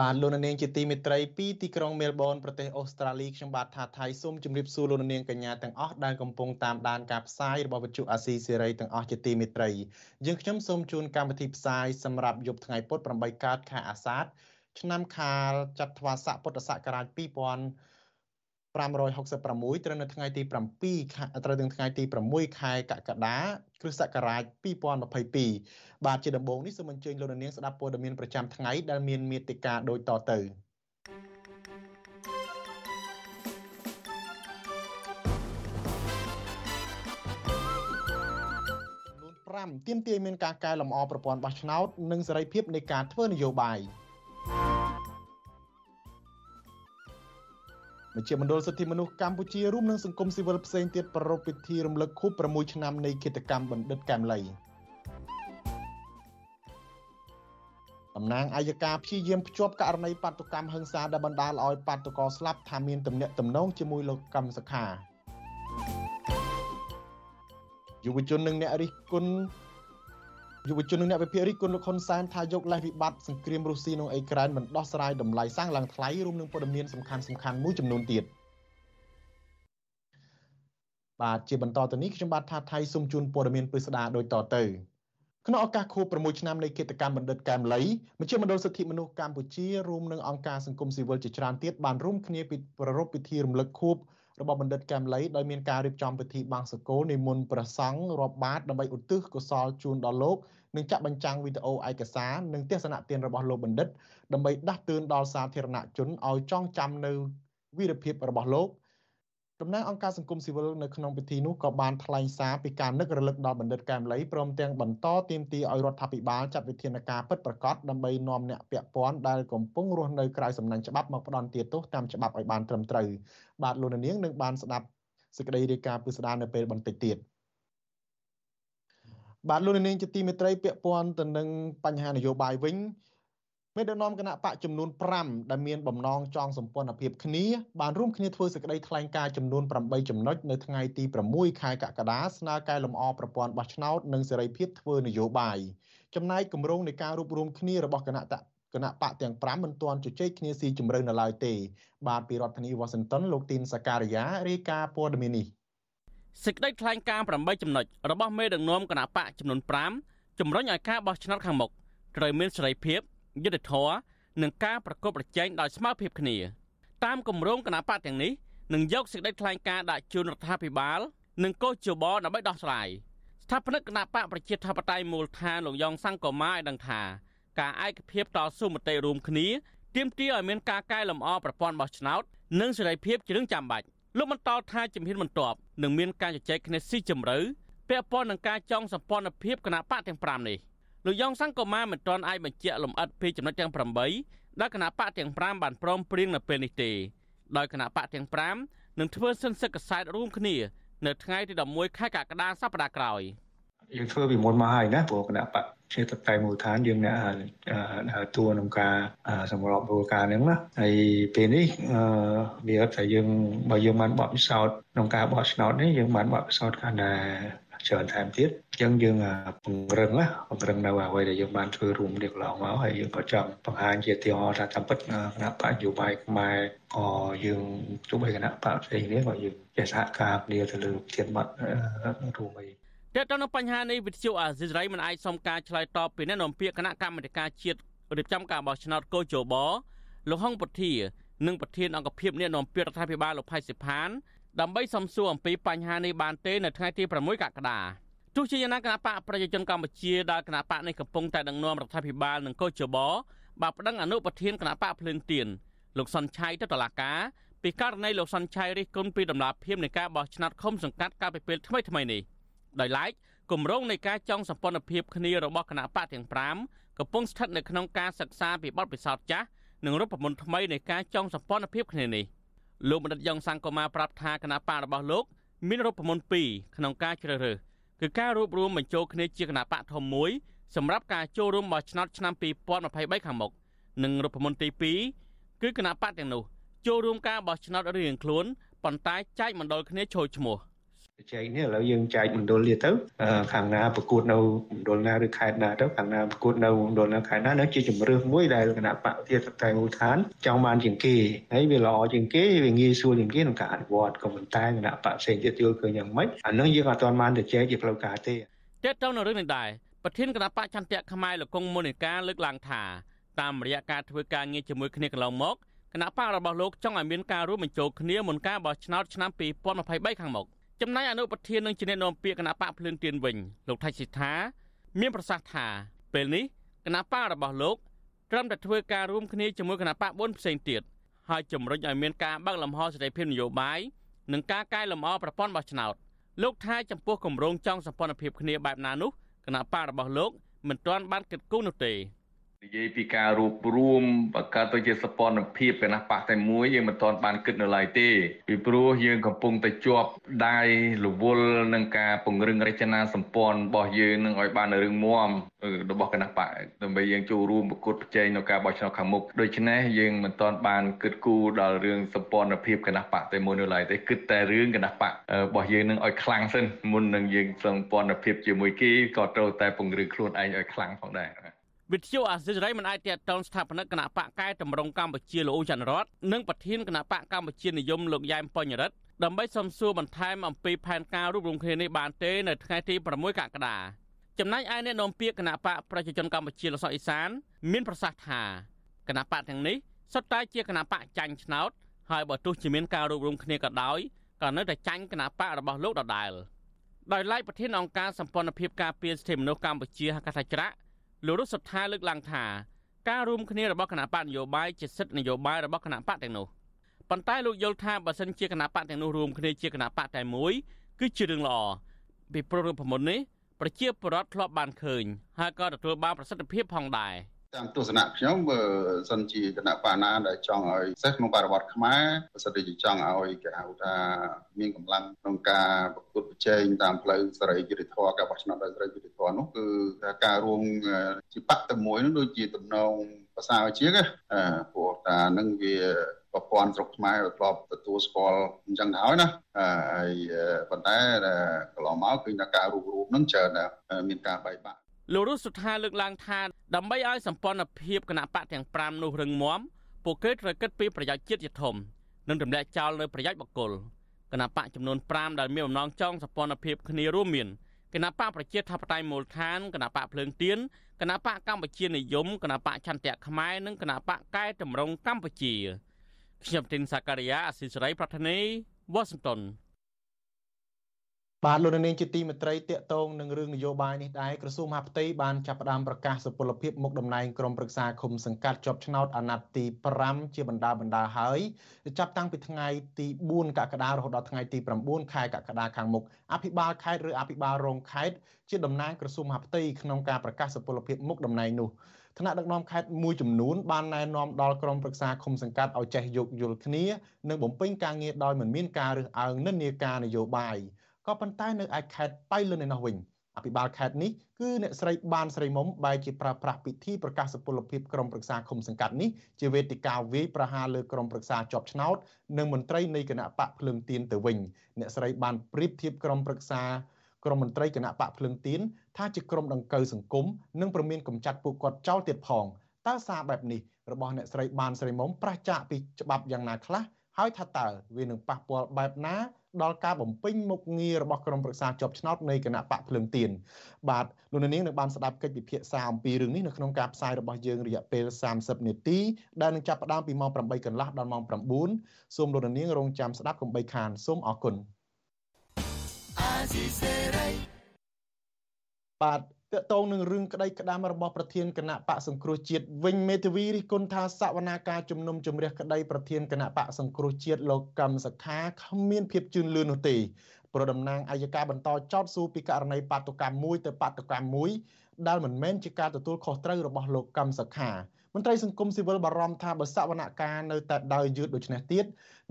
បាទលោកនាងជាទីមេត្រីពីទីក្រុងមែលប៊នប្រទេសអូស្ត្រាលីខ្ញុំបាទថាថៃសូមជម្រាបសួរលោកនាងកញ្ញាទាំងអស់ដែលកំពុងតាមដានការផ្សាយរបស់វិទ្យុអាស៊ីសេរីទាំងអស់ជាទីមេត្រីយើងខ្ញុំសូមជូនកម្មវិធីផ្សាយសម្រាប់យប់ថ្ងៃពុធ8កើតខែអាសាឍឆ្នាំខាលចត្វាស័កពុទ្ធសករាជ2000 566ត្រូវនៅថ្ងៃទី7ខែត្រូវនឹងថ្ងៃទី6ខែកក្កដាគ្រិស្តសករាជ2022បាទជាដំបូងនេះសូមអញ្ជើញលោកនាងស្ដាប់ព័ត៌មានប្រចាំថ្ងៃដែលមានមេតិការដូចតទៅ5ទាមទារមានការកែលម្អប្រព័ន្ធបោះឆ្នោត និងសេរីភាពនៃការធ្វើនយោបាយ មជ្ឈមណ្ឌលសិទ្ធិមនុស្សកម្ពុជារួមនឹងសង្គមស៊ីវិលផ្សេងទៀតប្រារព្ធពិធីរំលឹកខួប6ឆ្នាំនៃគិតកម្មបណ្ឌិតកែមលីតំណាងអัยការព្យាយាមភ្ជាប់ករណីបាតុកម្មហិង្សាដែលបណ្ដាលឲ្យបាតុករស្លាប់ថាមានទំនាក់ទំនងជាមួយលោកកឹមសុខាយុវជននិងអ្នករិះគន់ យុវជននិងអ្នកវិភាគរិះគន់លោកហ៊ុនសែនថាយកលេសវិបត្តិសង្គ្រាមរុស្ស៊ីក្នុងអ៊ុយក្រែនមិនដោះស្រាយតម្លៃសាំងឡើងថ្លៃរួមនឹងព័ត៌មានសំខាន់សំខាន់មួយចំនួនទៀតបាទជាបន្តទៅនេះខ្ញុំបាទថាថៃសូមជូនព័ត៌មានពិស្ដាដូចតទៅក្នុងឱកាសខួប6ឆ្នាំនៃគិតកម្មបណ្ឌិតកែមលីមជ្ឈមណ្ឌលសិទ្ធិមនុស្សកម្ពុជារួមនឹងអង្គការសង្គមស៊ីវិលជាច្រើនទៀតបានរួមគ្នាប្រារព្ធពិធីរំលឹកខួប របស់បណ្ឌិតកែមលីដោយមានការរៀបចំពិធីបង្សកលនិមន្តព្រះសង្ឃរាប់បាតដើម្បីឧទ្ទិសកុសលជូនដល់លោកនិងចាក់បញ្ចាំងវីដេអូឯកសារនិងទស្សនៈទានរបស់លោកបណ្ឌិតដើម្បីដាស់តឿនដល់សាធារណជនឲ្យចងចាំនៅវីរភាពរបស់លោក តំណាងអង្គការសង្គមស៊ីវិលនៅក្នុងពិធីនោះក៏បានថ្លែងសារពីការនឹករលឹកដល់បណ្ឌិតកែមលីព្រមទាំងបន្តទាមទារឲ្យរដ្ឋាភិបាលចាត់វិធានការពិតប្រាកដដើម្បីនាំអ្នកពាក់ព័ន្ធដែលកំពុងរស់នៅក្រៅសំណាញ់ច្បាប់មកផ្ដន់ទាទោសតាមច្បាប់ឲ្យបានត្រឹមត្រូវបាទលោកនាងនឹងបានស្ដាប់សេចក្តីរាយការណ៍ពិស្ដារនៅពេលបន្តិចទៀតបាទលោកនាងជាទីមេត្រីពាក់ព័ន្ធទៅនឹងបញ្ហានយោបាយវិញ មេដឹកនាំគណៈបកចំនួន5ដែលមានបំណងចងសម្ព័ន្ធភាពគ្នាបានរួមគ្នាធ្វើសេចក្តីថ្លែងការណ៍ចំនួន8ចំណុចនៅថ្ងៃទី6ខែកក្កដាស្នើកែលម្អប្រព័ន្ធបោះឆ្នោតនិងសេរីភាពធ្វើនយោបាយចំណែកគម្រោងនៃការរួបរวมគ្នារបស់គណៈគណៈបកទាំង5មិនទាន់ជជែកគ្នាស៊ីជម្រៅនៅឡើយទេ បាទពីរដ្ឋធានីវ៉ាស៊ីនតោនលោកទីនសាការីយ៉ារាយការណ៍ព័ត៌មាននេះសេចក្តីថ្លែងការណ៍8ចំណុចរបស់មេដឹកនាំគណៈបកចំនួន5ជំរុញឲ្យការបោះឆ្នោតខាងមុខត្រូវមានសេរីភាព យុត្តិធម៌និងការប្រកបប្រជែងដោយស្មើភាពគ្នា តាមគម្រោងគណៈបកទាំងនេះនឹងយកសេចក្តីថ្លែងការណ៍ដាក់ជូនរដ្ឋាភិបាល និងកោជបដើម្បីដោះស្រាយស្ថាបនិកគណៈបកប្រជាធិបតេយ្យមូលដ្ឋានលោកយ៉ងសង្គមាឲ្យដឹងថាការឯកភាពតស៊ូមតិរួមគ្នាទាមទារឲ្យមានការកែលម្អប្រព័ន្ធបោះឆ្នោតនិងសេរីភាពជារឿងចាំបាច់លោកបន្តថាជំហានបន្ទាប់នឹងមានការជជែកគ្នាស៊ីជម្រៅពាក់ព័ន្ធនឹងការចងសម្ព័ន្ធភាពគណៈបកទាំង5នេះ លោកយ៉ងសង្គមាមិនទាន់អាចបញ្ជាក់លម្អិតពីចំណុចទាំង8ដែលគណៈបកទាំង5បានព្រមព្រៀងនៅពេលនេះទេដោយគណៈបកទាំង5នឹងធ្វើសិនសិកសែតរួមគ្នានៅថ្ងៃទី11ខែកក្កដាសប្តាហ៍ក្រោយយើងធ្វើពីមុនមកហើយណាព្រោះគណៈបកជាតតែមូលដ្ឋានយើងអ្នកដើរតួក្នុងការសម្របរួលការហ្នឹងណាហើយពេលនេះវាថាយើងបើយើងបានបបពិសោធន៍ក្នុងការបោះឆ្នោតនេះយើងបានបបពិសោធន៍កាន់តែ ច្រើនថែមទៀតអញ្ចឹងយើងពង្រឹងណាពង្រឹងនៅអ្វីដែលយើងបានធ្វើរួមនេះកន្លងមកហើយយើងក៏ចង់បង្ហាញជាទីហោថាតាមពិតគណៈបកនយោបាយខ្មែរក៏យើងទោះបីគណៈបកផ្សេងនេះក៏យើងចេះសហការគ្នាទៅលើធានបတ်រួមអីតើតើនៅបញ្ហានេះវិទ្យុអាស៊ីសេរីមិនអាចសុំការឆ្លើយតបពីអ្នកនាំពាក្យគណៈកម្មាធិការជាតិរៀបចំការបោះឆ្នោតកោជបលោកហុងពុធានិងប្រធានអង្គភិបអ្នកនាំពាក្យរដ្ឋាភិបាលលោកផៃសិផាន ដើម្បីសំសួរអំពីបញ្ហានេះបានទេនៅថ្ងៃទី6កក្កដាទោះជាយ៉ាងណាគណៈបកប្រជាជនកម្ពុជាដែលគណៈបកនេះកំពុងតែដឹកនាំរដ្ឋាភិបាលនិងកោជបបានប្តឹងអនុប្រធានគណៈបកភ្លឿនទៀនលោកសុនឆៃទៅតុលាការពីករណីលោកសុនឆៃរិះគន់ពីដំណាភាពនៃការបោះឆ្នោតឃុំសង្កាត់កាលពីពេលថ្មីថ្មីនេះដោយឡែកគម្រោងនៃការចងសម្ព័ន្ធភាពគ្នារបស់គណៈបកទាំង5កំពុងស្ថិតនៅក្នុងការសិក្សាពីបទពិសោធន៍ចាស់និងរូបមន្តថ្មីនៃការចងសម្ព័ន្ធភាពគ្នានេះ លោកបណ្ឌិតយ៉ងសង្គមាប្រាប់ថាគណៈបករបស់លោកមានរូបមន្តពីរក្នុងការជ្រើសរើសគឺការរួបរวมបញ្ចូលគ្នាជាគណៈបកធំមួយសម្រាប់ការចូលរួមបោះឆ្នោតឆ្នាំ2023ខាងមុខនិងរូបមន្តទី2គឺគណៈបកទាំងនោះចូលរួមការបោះឆ្នោតរៀងខ្លួនប៉ុន្តែចែកមណ្ឌលគ្នាចូលឈ្មោះ ចែកនេះឥឡូវយើងចែកមណ្ឌលនេះទៅខាងណាប្រកួតនៅមណ្ឌលណាឬខេត្តណាទៅខាងណាប្រកួតនៅមណ្ឌលណាខេត្តណានោះជាជំរឿសមួយដែលគណៈបកទៀតតែមូលដ្ឋានចង់បានជាងគេហើយវាល្អជាងគេវាងាយស្រួលជាងគេក្នុងការអនុវត្តក៏ប៉ុន្តែគណៈបកផ្សេងទៀតយល់ឃើញយ៉ាងម៉េចអានឹងយើងអត់ទាន់បានទៅចែកជាផ្លូវការទេតើតើនៅរឿងនេះដែរប្រធានគណៈបកចន្ទៈខ្មែរលោកកុងមុននៃការលើកឡើងថាតាមរយៈការធ្វើការងារជាមួយគ្នាកន្លងមកគណៈបករបស់លោកចង់ឲ្យមានការរួមបញ្ចូលគ្នាមុនការបោះឆ្នោតឆ្នាំ2023ខាងមុខ ចំណែកអនុប្រធាននឹងជាអ្នកនាំពាក្យគណៈបកភ្លើងទៀនវិញលោកថៃសិដ្ឋាមានប្រសាសន៍ថាពេលនេះគណៈបករបស់លោកត្រឹមតែធ្វើការរួមគ្នាជាមួយគណៈបក4ផ្សេងទៀតហើយជំរុញឲ្យមានការបើកលំហសេរីភាពនយោបាយនិងការកែលម្អប្រព័ន្ធបោះឆ្នោតលោកថាចំពោះគម្រោងចង់សម្ព័ន្ធភាពគ្នាបែបណានោះគណៈបករបស់លោកមិនទាន់បានគិតគូរនោះទេ និយាយពីការរួបរួមបង្កើតទៅជាសពនភាពគណៈបកតែមួយយើងមិនទាន់បានគិតនៅឡើយទេពីព្រោះយើងកំពុងតែជាប់ដៃរវល់នឹងការពង្រឹងរចនាសម្ព័ន្ធរបស់យើងនឹងឲ្យបានរឹងមាំរបស់គណៈបកដើម្បីយើងចូលរួមប្រកួតប្រជែងនៅការបោះឆ្នោតខាងមុខដូច្នេះយើងមិនទាន់បានគិតគូរដល់រឿងសម្ព័ន្ធភាពគណៈបកតែមួយនៅឡើយទេគិតតែរឿងគណៈបករបស់យើងនឹងឲ្យខ្លាំងសិនមុននឹងយើងសម្ព័ន្ធភាពជាមួយគេក៏ត្រូវតែពង្រឹងខ្លួនឯងឲ្យខ្លាំងផងដែរ វិទ្យុអាស៊ីសេរីមិនអាចតេតងស្ថាបនិកគណៈបកកែតម្រង់កម្ពុជាលោកអ៊ូច័ន្ទរតនិងប្រធានគណៈបកកម្ពុជានិយមលោកយ៉ែមបញ្ញរិទ្ធដើម្បីសំសួរបន្ថែមអំពីផែនការរួមរំគ្នានេះបានទេនៅថ្ងៃទី6កក្កដាចំណែកឯអ្នកនាំពាក្យគណៈបកប្រជាជនកម្ពុជាលោកសុកអេសាន មានប្រសាសន៍ថាគណៈបកទាំងនេះសុទ្ធតែជាគណៈបកចាញ់ឆ្នោតហើយបើទោះជាមានការរួមរំគ្នាក៏ដោយក៏នៅតែចាញ់គណៈបករបស់លោកដដែលដោយឡែកប្រធានអង្គការសម្ព័ន្ធភាពការពារសិទ្ធិមនុស្សកម្ពុជាហកថាច្រាក់ លោករស់សុថាលើកឡើងថាការរួមគ្នារបស់គណៈបកនយោបាយជាសិទ្ធិនយោបាយរបស់គណៈបកទាំងនោះប៉ុន្តែលោកយល់ថាបើសិនជាគណៈបកទាំងនោះរួមគ្នាជាគណៈបកតែមួយគឺជារឿងល្អពីព្រោះរូបមន្តនេះប្រជាពលរដ្ឋធ្លាប់បានឃើញហើយក៏ទទួលបានប្រសិទ្ធភាពផងដែរ។ តាមទស្សនៈខ្ញុំបើសិនជាគណៈបាណាដែលចង់ឲ្យសិស្សក្នុងបរិបទខ្មែរប្រសិទ្ធជាចង់ឲ្យគេហៅថាមានកម្លាំងក្នុងការប្រកួតប្រជែងតាមផ្លូវសេរីយុត្តិធម៌ការបោះឆ្នោតដោយសេរីយុត្តិធម៌នោះគឺការរួមជាបកតែមួយនោះដូចជាតំណងភាសាជាងព្រោះតានឹងវាប្រព័ន្ធស្រុកខ្មែរធ្លាប់ទទួលស្គាល់អញ្ចឹងទៅហើយណាហើយប៉ុន្តែកន្លងមកគឺថាការរួមរួមនឹងច្រើនមានការបែកបាក់ លោករស់សុថាលើកឡើងថាដើម្បីឲ្យសម្ព័ន្ធភាពគណៈបកទាំង5នោះរឹងមាំពួកគេត្រូវគិតពីប្រយោជន៍ជាតិជាធំនិងទម្លាក់ចោលនៅប្រយោជន៍បុគ្គលគណៈបកចំនួន5ដែលមានបំណងចង់សម្ព័ន្ធភាពគ្នារួមមានគណៈបកប្រជាធិបតេយ្យមូលដ្ឋានគណៈបកភ្លើងទៀនគណៈបកកម្ពុជានិយមគណៈបកឆន្ទៈខ្មែរនិងគណៈបកកែតម្រង់កម្ពុជាខ្ញុំទីនសាការីយ៉ាអស៊ីសេរីប្រធានីវ៉ាស៊ីនតោន បាទលោកនាងជាទីមេត្រីតកតងនឹងរឿងនយោបាយនេះដែរក្រសួងមហាផ្ទៃបានចាប់ផ្ដើមប្រកាសសុពលភាពមុខតំណែងក្រុមប្រឹក្សាឃុំសង្កាត់ជាប់ឆ្នោតអាណត្តិទី5ជាបណ្ដាបណ្ដាហើយចាប់តាំងពីថ្ងៃទី4កក្កដារហូតដល់ថ្ងៃទី9ខែកក្កដាខាងមុខអភិបាលខេត្តឬអភិបាលរងខេត្តជាតំណាងក្រសួងមហាផ្ទៃក្នុងការប្រកាសសុពលភាពមុខតំណែងនោះថ្នាក់ដឹកនាំខេត្តមួយចំនួនបានណែនាំដល់ក្រុមប្រឹក្សាឃុំសង្កាត់ឲ្យចេះយោគយល់គ្នានិងបំពេញការងារដោយមិនមានការរើសអើងនិន្នាការនយោបាយ ក៏ប៉ុន្តែនៅឯខេត្តបៃលិនឯណោះវិញអភិបាលខេត្តនេះគឺអ្នកស្រីបានស្រីមុំបែរជាប្រើប្រាស់ពិធីប្រកាសសុពលភាពក្រុមប្រឹក្សាឃុំសង្កាត់នេះជាវេទិកាវាយប្រហារលើក្រុមប្រឹក្សាជាប់ឆ្នោតនិងមន្ត្រីនៃគណៈបកភ្លើងទៀនទៅវិញអ្នកស្រីបានប្រៀបធៀបក្រុមប្រឹក្សាក្រុមមន្ត្រីគណៈបកភ្លើងទៀនថាជាក្រុមដង្កូវសង្គមនិងប្រមានកំចាត់ពួកគាត់ចោលទៀតផងតើសារបែបនេះរបស់អ្នកស្រីបានស្រីមុំប្រឆាចពីច្បាប់យ៉ាងណាខ្លះហើយថាតើវានឹងប៉ះពាល់បែបណា ដល់ការបំពេញមុខងាររបស់ក្រុមប្រឹក្សាជាប់ឆ្នោតនៃគណៈបកភ្លើងទៀនបាទលោកនាងនឹងបានស្ដាប់កិច្ចពិភាក្សាអំពីរឿងនេះនៅក្នុងការផ្សាយរបស់យើងរយៈពេល30នាទីដែលនឹងចាប់ផ្ដើមពីម៉ោង8កន្លះដល់ម៉ោង9សូមលោកនាងរងចាំស្ដាប់កុំបីខានសូមអរគុណបាទ តកតងនឹងរឿងក្តីក្តាមរបស់ប្រធានគណៈបកសង្គ្រោះជាតិវិញមេធាវីរិះគន់ថាសវនាការជំនុំជម្រះក្តីប្រធានគណៈបកសង្គ្រោះជាតិលោកកម្មសខាគ្មានភាពជឿនលឿននោះទេប្រដំណាងអัยការបន្តចោតសួរពីករណីបាតុកម្មមួយទៅបាតុកម្មមួយដែលមិនមែនជាការទទួលខុសត្រូវរបស់លោកកម្មសខាមន្ត្រីសង្គមស៊ីវិលបារម្ភថាបើសវនកម្មនៅតែដើរយឺតដូចនេះទៀត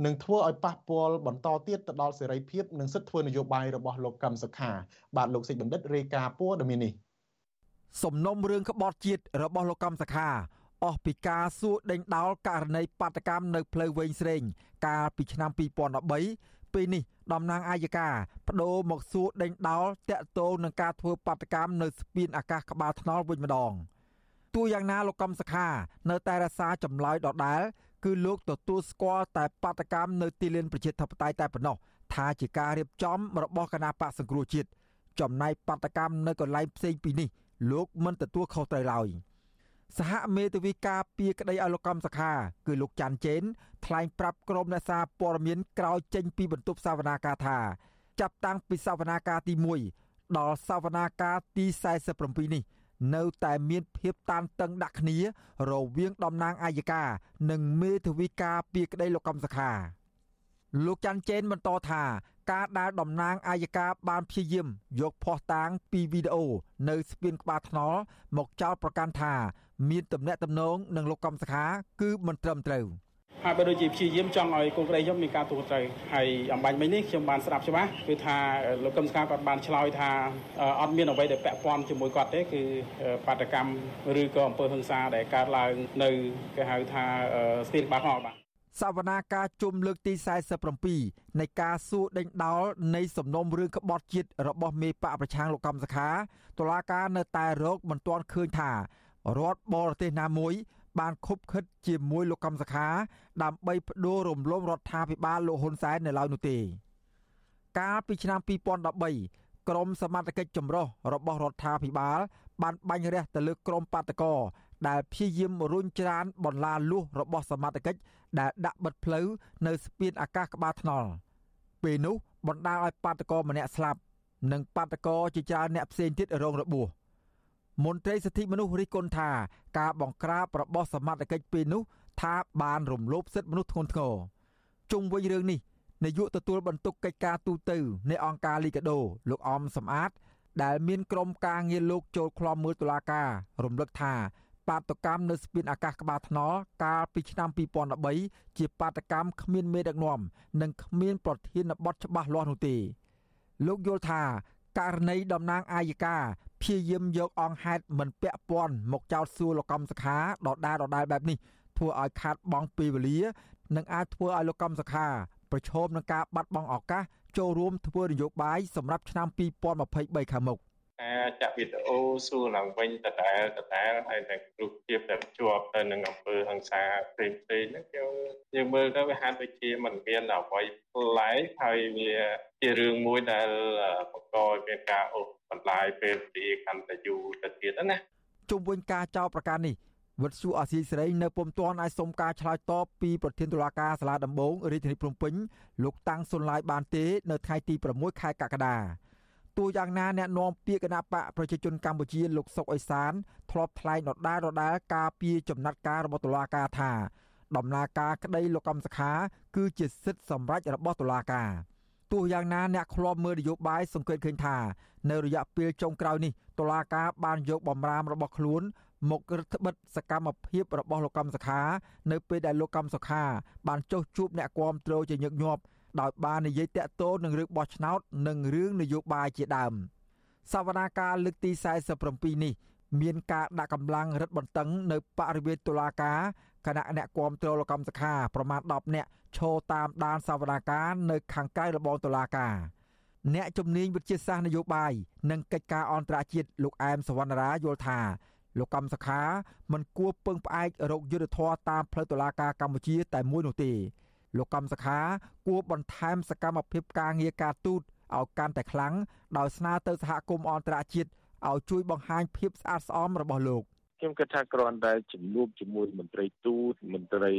នឹងធ្វើឲ្យប៉ះពាល់បន្តទៀតទៅដល់សេរីភាពនិងសិទ្ធិធ្វើនយោបាយរបស់លោកកឹមសុខាបាទលោកសេចបណ្ឌិតរាយការណ៍ព័ត៌មាននេះ សំណុំរឿងក្បត់ជាតិរបស់លោកកឹមសុខាអស់ពីការសួរដេញដោលករណីបាតកម្មនៅផ្លូវវែងស្រេង កាលពីឆ្នាំ2013ពេលនេះតំណាងអាយកាបដូរមកសួរដេញដោលតាក់ទងនឹងការធ្វើបាតកម្មនៅស្ពានអាកាសក្បាលថ្នល់វិញម្ដងទោះយ៉ាងណាលោកកំសខានៅតែរសារចម្លើយដដែលគឺលោកទទួលស្គាល់តែបាតកម្មនៅទីលានប្រជាធិបតេយ្យតែប៉ុណ្ណោះថាជាការរៀបចំរបស់គណៈបកសង្គ្រោះជាតិចំណែកបាតកម្មនៅកន្លែងផ្សេងពីនេះ លោកមិនទទួលខុសត្រូវឡើយសហមេធាវីការពីក្តីឲ្យលោកកំសខាគឺលោកច័ន្ទជេនថ្លែងប្រាប់ក្រុមអ្នកសារព័ត៌មានក្រោយចេញពីបន្ទប់សវនាការថាចាប់តាំងពីសវនាការទី1ដល់សវនាការទី47នេះនៅតែមានភាពតានតឹងដាក់គ្នា រវាងតំណាងអាយកានិងមេធាវីការពីក្តីលោកកំសខាលោកច័ន្ទជេនបន្តថា ការដែលតំណាងអាយកាបានព្យាយាមយកភស្តុតាងពីវីដេអូនៅស្ពានក្បាលថ្នល់មកចោទប្រកាន់ថា មានទំនាក់ទំនងនឹងលោកកំសខាគឺមិនត្រឹមត្រូវ។ហើយបើដូចជាព្យាយាមចង់ឲ្យកូនក្តីខ្ញុំមានការទូទៅហើយអំបញ្ញមិញនេះខ្ញុំបានស្ដាប់ច្បាស់គឺថាលោកកឹមស្ការគាត់បានឆ្លើយថាអត់មានអ្វីដែលពាក់ព័ន្ធជាមួយគាត់ទេគឺបាតកម្មឬក៏អំពើហិង្សាដែលកើតឡើងនៅគេហៅថាស្ទីលបាត់មកបាទ សវនាការជុំលើកទី47នៃការសួរដេញដោលនៃសំណុំរឿងក្បត់ជាតិរបស់មេបកប្រឆាំងលោកកំសខាតុលាការនៅតែរកមិនទាន់ឃើញថារដ្ឋបរទេសណាមួយ បានខុបខិតជាមួយលោកកំសខា ដើម្បីបដូររំលំរដ្ឋាភិបាលលោកហ៊ុនសែននៅឡើយនោះទេ កាលពីឆ្នាំ2013ក្រមសមត្ថកិច្ចចម្រុះរបស់រដ្ឋាភិបាល បានបាញ់រះទៅលើក្រមបាតកោ ដែលព្យាយាមរុញច្រានបន្លាលួសរបស់សមត្ថកិច្ចដែលដាក់បិទផ្លូវនៅស្ពានអាកាសក្បាលថ្នល់ពេលនោះបណ្ដាលឲ្យបាតកោម្នាក់ស្លាប់និងបាតកោជាច្រើនអ្នកផ្សេងទៀតរងរបួសមន្ត្រីសិទ្ធិមនុស្សរិះគន់ថាការបង្ក្រាបរបស់សមត្ថកិច្ចពេលនោះថាបានរំលោភសិទ្ធិមនុស្សធ្ងន់ធ្ងរជុំវិញរឿងនេះនាយកទទួលបន្ទុកកិច្ចការទូតនៃអង្គការលីកាដូលោកអមសំអាត ដែលមានក្រុមការងារលោកចូលខ្លំមើលតុលាការរំលឹកថា បាតកម្មនៅស្ពានអាកាសក្បាលថ្នល់កាលពីឆ្នាំ2013ជាបាតកម្មគ្មានមេដឹកនាំនិងគ្មានប្រធានបទច្បាស់លាស់នោះទេលោកយល់ថាករណីតំណាងអាយកាព្យាយាមយកអង្គហេតុមិនពាក់ព័ន្ធមកចោទសួរលោកកំសខាដដែលដដែលបែបនេះធ្វើឲ្យខាតបង់ពេលវេលានិងអាចធ្វើឲ្យលោកកំសខាប្រឈមនឹងការបាត់បង់ឱកាសចូលរួមធ្វើនយោបាយសម្រាប់ឆ្នាំ2023ខាងមុខ ការចាក់វីដេអូសួរឡើងវិញតដែលតដែលហើយនឹងរូបភាពដែលជាប់ទៅនឹងអង្គើហឹង្សាផ្សេងផ្សេងហ្នឹងយើងយើងមើលទៅវាហាក់ដូចជាមិនមានអ្វីប្លែកហើយវាជារឿងមួយដែលបង្កឲ្យមានការអូសបន្លាយពេលវេលាកាន់តែយូរទៅទៀតណាជុំវិញការចោទប្រកាន់នេះវិទ្យុអាស៊ីសេរីនៅពុំទាន់អាចសុំការឆ្លើយតបពីប្រធានតុលាការសាលាដំបងរាជធានីភ្នំពេញលោកតាំងសុនឡាយបានទេ នៅថ្ងៃទី6ខែកក្កដា ទោះយ៉ាងណាអ្នកនាំពាក្យគណៈបកប្រជាជនកម្ពុជាលោកសុកអេសានធ្លាប់ថ្លែងដដែលដដែលការពីចំណាត់ការរបស់តុលាការថា ដំណើរការក្តីលោកកំសខា គឺជាសិទ្ធិសម្រេចរបស់តុលាការទោះយ៉ាងណាអ្នកឃ្លាំមើលនយោបាយសង្កេតឃើញថា នៅរយៈពេលចុងក្រោយនេះតុលាការបានយកបំរាមរបស់ខ្លួន មករដ្ឋបិទសកម្មភាពរបស់លោកកំសខា នៅពេលដែលលោកកំសខា បានចុះជួបអ្នកគាំទ្រជាញឹកញាប់ ដោយបាននិយាយតាក់ទងនឹងរឿងបោះឆ្នោត និងរឿងនយោបាយជាដើមសវនាការលើកទី47នេះ មានការដាក់កម្លាំងរឹតបន្តឹងនៅបរិវេណតុលាការគណៈអ្នកគាំទ្រលោកកម្មសខាប្រមាណ10នាក់ឈរតាមដានសវនាការនៅខាងក្រៅរបងតុលាការអ្នកជំនាញវិទ្យាសាស្ត្រនយោបាយនិងកិច្ចការអន្តរជាតិលោកអែមសវណ្ណរាយល់ថាលោកកម្មសខាមិនគួរពឹងផ្អែករកយុទ្ធធរតាមផ្លូវតុលាការកម្ពុជាតែមួយនោះទេ លោកកម្មសខាគួរបន្ថែមសកម្មភាពការងារការទូតឲ្យកាន់តែខ្លាំងដោយស្នើទៅសហគមន៍អន្តរជាតិឲ្យជួយបង្ហាញភាពស្អាតស្អំរបស់លោកខ្ញុំគិតថាគ្រាន់តែជំនួបជាមួយមន្ត្រីទូតមន្ត្រី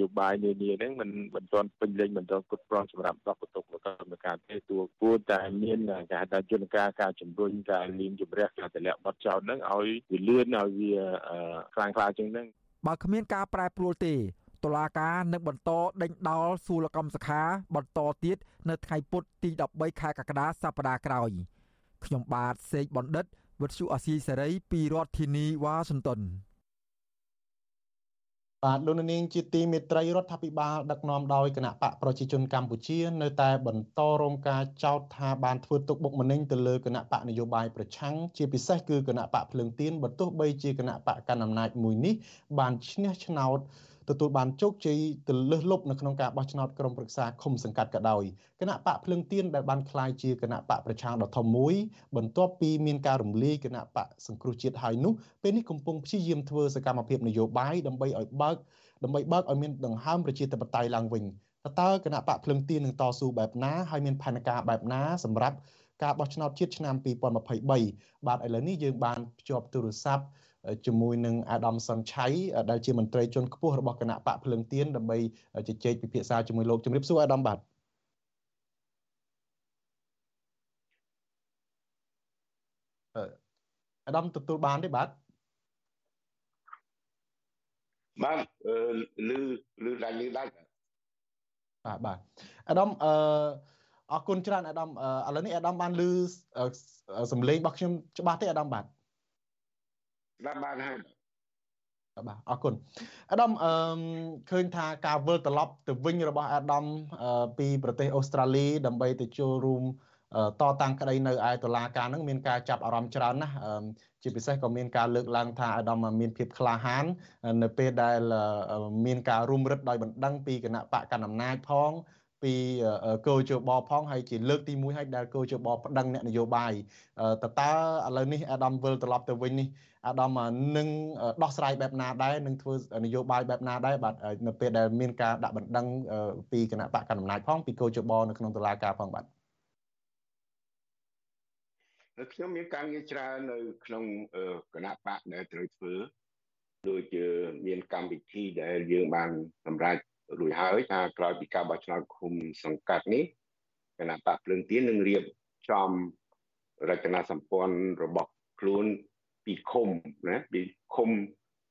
យោបាយនានាហ្នឹងมันមិនទាន់ពេញលេញមិនទាន់គ្រប់គ្រាន់សម្រាប់ដោះបន្ទុកមកកម្មការទេតួគួរតែមានការថាយន្តការការជំរុញការលៀងជំរះការតម្លាក់បត់ចោលហ្នឹងឲ្យវាលឿនឲ្យវាខ្លាំងក្លាជាងហ្នឹងបើគ្មានការប្រែប្រួលទេ តុលាការនឹងបន្តដេញដោលសួរលកម្មសខាបន្តទៀតនៅថ្ងៃពុធទី13ខែកក្កដាសប្តាហ៍ក្រោយខ្ញុំបាទសេកបណ្ឌិតវិទ្យុអាស៊ីសេរីពីរដ្ឋធានីវ៉ាស៊ីនតោនបាទលោកនាងជាទីមេត្រីរដ្ឋាភិបាលដឹកនាំដោយគណៈបកប្រជាជនកម្ពុជា នៅតែបន្តរងការចោទថាបានធ្វើទុកបុកម្នេញទៅលើគណៈបកនយោបាយប្រឆាំងជាពិសេសគឺគណៈបកភ្លើងទៀនបើទោះបីជាគណៈបកកណ្ដាលអំណាចមួយនេះបានឈ្នះឆ្នោត ទទួលបានជោគជ័យទៅលើសលប់នៅក្នុងការបោះឆ្នោតក្រុមប្រឹក្សាឃុំសង្កាត់ក៏ដោយគណៈបកភ្លឹងទៀនដែលបានក្លាយជាគណៈបកប្រឆាំងដ៏ធំមួយបន្ទាប់ពីមានការរំលាយគណៈបកសង្គ្រោះជាតិហើយនោះពេលនេះកំពុងព្យាយាមធ្វើសកម្មភាពនយោបាយដើម្បីឲ្យបើកដើម្បីបើកឲ្យមានដង្ហើមប្រជាធិបតេយ្យឡើងវិញតើគណៈបកភ្លឹងទៀននឹងតស៊ូបែបណាហើយមានផែនការបែបណាសម្រាប់ការបោះឆ្នោតជាតិឆ្នាំ2023បាទឥឡូវនេះយើងបានភ្ជាប់ទូរស័ព្ទ ជាមួយនឹងអាដាមសុនឆៃដែលជាមន្ត្រីជាន់ខ្ពស់របស់គណៈបកភ្លើងទៀនដើម្បីជជែកពិភាក្សាជាមួយលោកជំរាបសួរអាដាមបាទអាដាមទទួលបានទេបាទបាទលឺលឺដាច់លឺដាច់បាទបាទអាដាមអឺអរគុណច្រើនអាដាមឥឡូវនេះអាដាមបានលឺសំឡេងរបស់ខ្ញុំច្បាស់ទេអាដាមបាទស្ដាប់បានហើយបាទអរគុណអាដាមអឺឃើញថាការវិលត្រឡប់ទៅវិញរបស់អាដាមពីប្រទេសអូស្ត្រាលីដើម្បីទៅចូលរួមតតាំងក្តីនៅឯតុលាការនឹងមានការចាប់អារម្មណ៍ច្រើនណាស់ជាពិសេសក៏មានការលើកឡើងថាអាដាមមានភាពក្លាហាននៅពេលដែលមានការរុំរឹតដោយបណ្ដឹងពីគណៈបកកណ្ដាលអំណាចផង ពីគោជបផងហើយជាលើកទី1ហើយដែលគោជបប្តឹងអ្នកនយោបាយតើតើឥឡូវនេះអាដាមវិលត្រឡប់ទៅវិញនេះអាដាមនឹងដោះស្រាយបែបណាដែរនឹងធ្វើនយោបាយបែបណាដែរបាទនៅពេលដែលមានការដាក់បណ្ដឹងពីគណៈបកកណ្ដាលអំណាចផងពីគោជបនៅក្នុងតុលាការផងបាទខ្ញុំមានការងារច្រើននៅក្នុងគណៈបកដែលត្រូវធ្វើដូចជាមានកម្មវិធីដែលយើងបានសម្រេច រួចហើយថាក្រោយពីការបោះឆ្នោតឃុំសង្កាត់នេះគណៈបកភ្លើងទៀននឹងរៀបចំរចនាសម្ព័ន្ធរបស់ខ្លួនពីឃុំណាពីឃុំ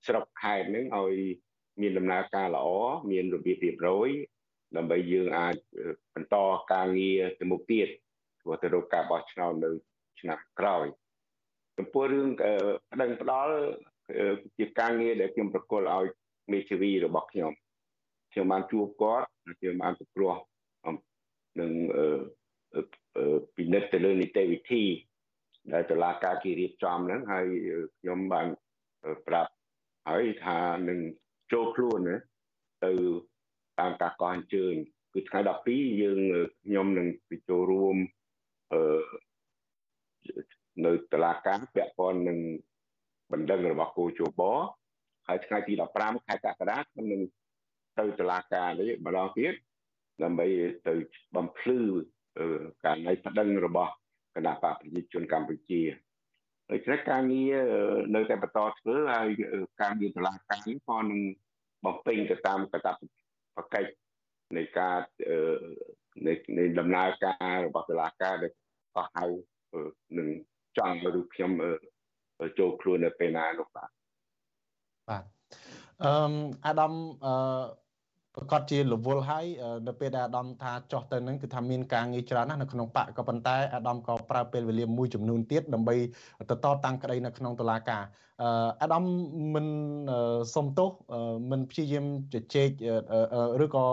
ស្រុកខេត្តហ្នឹងឲ្យមានដំណើរការល្អមានរបៀបរៀបរយដើម្បីយើងអាចបន្តការងារទៅមុខទៀតព្រោះទៅរកការបោះឆ្នោតនៅឆ្នាំក្រោយចំពោះរឿងប្តឹងផ្ដាល់ជាការងារដែលខ្ញុំប្រកល់ឲ្យមេធាវីរបស់ខ្ញុំ ខ្ញុំបានជួបគាត់ខ្ញុំបានប្រគ្រោះនឹងពិនិត្យទៅលើនីតិវិធី ដែលតុលាការគេរៀបចំហ្នឹងហើយខ្ញុំបានប្រាប់ហើយថានឹងចូលខ្លួនណាទៅតាមការកោះអញ្ជើញគឺថ្ងៃ12យើងខ្ញុំនឹងទៅចូលរួមអឺនៅតុលាការពាក់ព័ន្ធនឹងបណ្ដឹងរបស់គូជបហើយថ្ងៃទី15ខែកក្កដាខ្ញុំនឹង ទៅតុលាការនេះម្ដងទៀតដើម្បីទៅបំភ្លឺការណៃប្តឹងរបស់គណៈបកប្រជាជនកម្ពុជាដូច្នេះការងារនៅតែបន្តធ្វើហើយការងារតុលាការនេះក៏នឹងបំពេញទៅតាមកាតព្វកិច្ចនៃការនៃដំណើរការរបស់តុលាការដែលក៏ហៅនឹងចង់ឲ្យខ្ញុំចូលខ្លួននៅពេលណានោះបាទបាទអឺអាដាមអឺ ប្រកាសជារវល់ហើយនៅពេលដែលអាដាមថាចោះទៅនឹងគឺថាមានការងារច្រើនណាស់នៅក្នុងបកក៏ប៉ុន្តែអាដាមក៏ប្រើពេលវេលាមួយចំនួនទៀតដើម្បីទៅតតាំងក្តីនៅក្នុងតុលាការអាដាមមិនសុំទោសមិនព្យាយាមជជែកឬក៏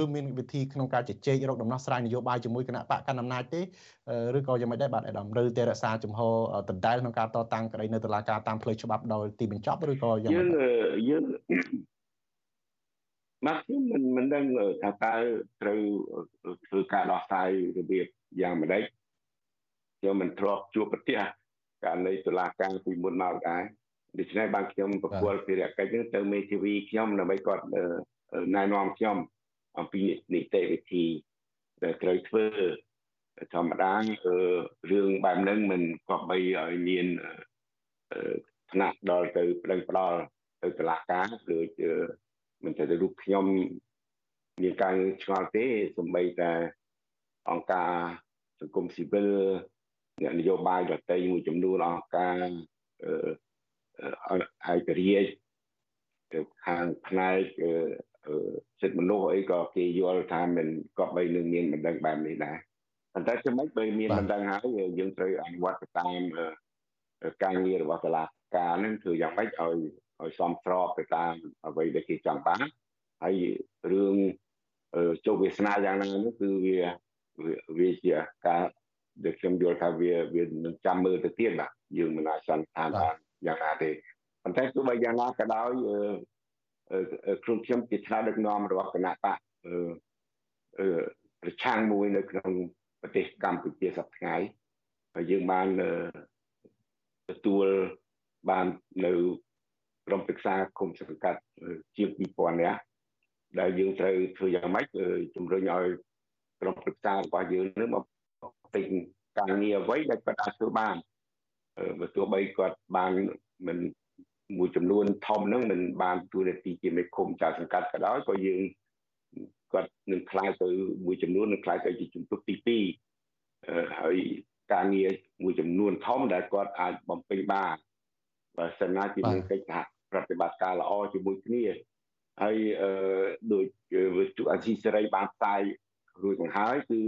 ឬមានវិធីក្នុងការជជែករកដំណោះស្រាយនយោបាយជាមួយគណៈបកកណ្ដាលអំណាចទេឬក៏យ៉ាងម៉េចដែរបាទអាដាមឬតែរក្សាចំហដដែលក្នុងការតតាំងក្តីនៅតុលាការតាមផ្លូវច្បាប់ដោយទីបញ្ចប់ឬក៏យ៉ាងម៉េចយើងយើង បាទខ្ញុំមិនមិនដឹងថាតើត្រូវធ្វើការដោះស្រាយរបៀបយ៉ាងម៉េចខ្ញុំមិនធ្លាប់ជួបប្រទះករណីតុលាការពីមុនមកដែរដូច្នេះបានខ្ញុំប្រគល់ភារកិច្ចនេះទៅមេធាវីខ្ញុំដើម្បីគាត់ណែនាំខ្ញុំអំពីនីតិវិធីដែលត្រូវធ្វើធម្មតារឿងបែបហ្នឹងមិនក៏បីឲ្យមានថ្នាក់ដល់ទៅប្តឹងផ្ដាល់ទៅតុលាការដូច មិនតែរូបខ្ញុំមានការឆ្ងល់ទេសំបីតែអង្គការសង្គមស៊ីវិលអ្នកនយោបាយដទៃមួយចំនួនអង្គការឯករាជ្យខាងផ្នែកសិទ្ធិមនុស្សអីក៏គេយល់ថាមិនក៏បីនឹងមានបណ្ដឹងបែបនេះដែរប៉ុន្តែចំណុចបើមានបណ្ដឹងហើយយើងត្រូវអនុវត្តតាមការងាររបស់តុលាការនឹងធ្វើយ៉ាងម៉េចឲ្យ ឲ្យសមស្របទៅតាមអ្វីដែលគេចង់បានហើយរឿងជោគវាសនាយ៉ាងណានោះគឺវាវាជាការដែលខ្ញុំយល់ថាវាវានឹងចាំមើលទៅទៀតបាទយើងមិនអាចសន្និដ្ឋានបានយ៉ាងណាទេប៉ុន្តែទោះបីយ៉ាងណាក៏ដោយខ្ញុំខ្ញុំជាឆ្លើយដឹកនាំរបស់គណៈបកប្រឆាំងមួយនៅក្នុងប្រទេសកម្ពុជាសប្តាហ៍ថ្ងៃហើយយើងបានទទួលបាននៅ ក្រុមប្រឹក្សាគុំសង្កាត់ជាង2000នាក់ដែលយើងត្រូវធ្វើយ៉ាងម៉េចជំរុញឲ្យក្រុមប្រឹក្សារបស់យើងនឹងមកទិញការងារអ្វីដែលគាត់អាចធ្វើបានបើទោះបីគាត់បានមិនមួយចំនួនធំហ្នឹងមិនបានទួនាទីជាមេឃុំចៅសង្កាត់ក៏ដោយក៏យើងគាត់នឹងខ្លាយទៅមួយចំនួននឹងខ្លាយទៅជាជំទប់ទី2ហើយការងារមួយចំនួនធំដែលគាត់អាចបំពេញបានបើសិនណាជាមានកិច្ចសហ ប្រតិបត្តិការល្អជាមួយគ្នាហើយអឺដោយវិទ្យុអាស៊ីសេរីបានផ្សាយរួចមកហើយគឺ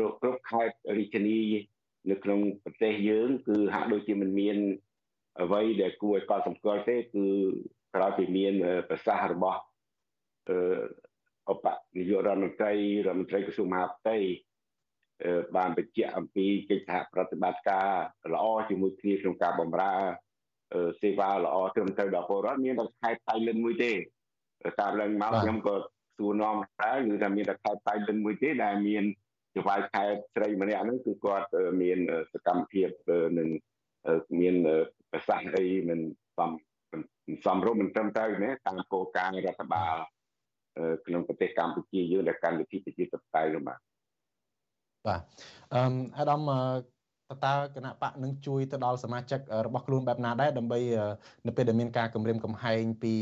រកគ្រប់ខេត្តរាជធានីនៅក្នុងប្រទេសយើង គឺហាក់ដូចជាមិនមានអ្វីដែលគួរឲ្យកត់សម្គាល់ទេ គឺក្រោយពីមានប្រសាសន៍របស់អឺឧបនាយករដ្ឋមន្ត្រីរដ្ឋមន្ត្រីក្រសួងមហាផ្ទៃបានបញ្ជាក់អំពីកិច្ចសហប្រតិបត្តិការល្អជាមួយគ្នាក្នុងការបម្រើ សេវាល្អត្រឹមត្រូវដល់ពលរដ្ឋមានតែខេត្តតៃលិនមួយទេតាមឡើងមកខ្ញុំក៏សួរនាំដែរគឺថាមានតែខេត្តតៃលិនមួយទេដែលមានចវាយខេត្តស្រីម្នាក់ហ្នឹងគឺគាត់មានសកម្មភាពនឹងមានប្រសាសន៍អីមិនសមសំរុំមិនត្រឹមត្រូវណាតាមគោលការណ៍រដ្ឋបាលក្នុងប្រទេសកម្ពុជាយើងដែលកម្មវិធីប្រជាធិបតេយ្យនោះបាទបាទអឺអាដាម តើគណៈបកនឹងជួយទៅដល់សមាជិករបស់ខ្លួនបែបណាដែរដើម្បីនៅពេលដែលមានការគម្រាមកំហែងពី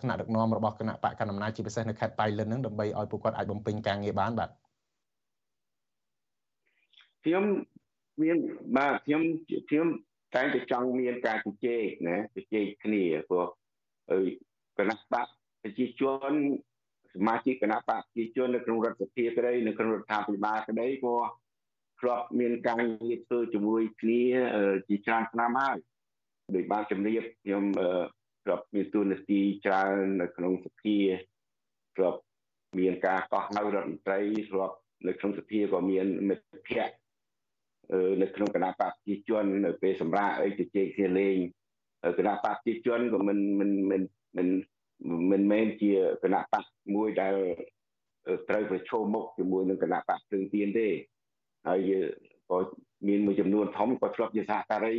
ថ្នាក់ដឹកនាំរបស់គណៈបកកណ្ដាលអំណាចជាពិសេសនៅខេត្តបៃលិនហ្នឹងដើម្បីឲ្យពួកគាត់អាចបំពេញការងារបានបាទខ្ញុំមានបាទខ្ញុំខ្ញុំតែតែចង់មានការជជែកណាជជែកគ្នាព្រោះគណៈបកប្រជាជនសមាជិកគណៈបកប្រជាជននៅក្នុងរដ្ឋសភាក្តីនៅក្នុងរដ្ឋាភិបាលក្តីក៏ ធ្លាប់មានការងារធ្វើជាមួយគ្នាជាច្រើនឆ្នាំហើយដោយបានជំរាបខ្ញុំធ្លាប់មានទួនាទីច្រើននៅក្នុងសភាធ្លាប់មានការកោះហៅរដ្ឋមន្ត្រីធ្លាប់នៅក្នុងសភាក៏មានមិត្តភ័ក្តិនៅក្នុងគណៈបកប្រជាជននៅពេលសម្រាប់អីទៅជែកគ្នាលេងគណៈបកប្រជាជនក៏មិនមិនមិនមិនមិនមែនជាគណៈបកមួយដែលត្រូវប្រឈមមុខជាមួយនឹងគណៈបកព្រឹងទៀនទេ ហើយក៏មានមួយចំនួនធំក៏ធ្លាប់ជាសហការី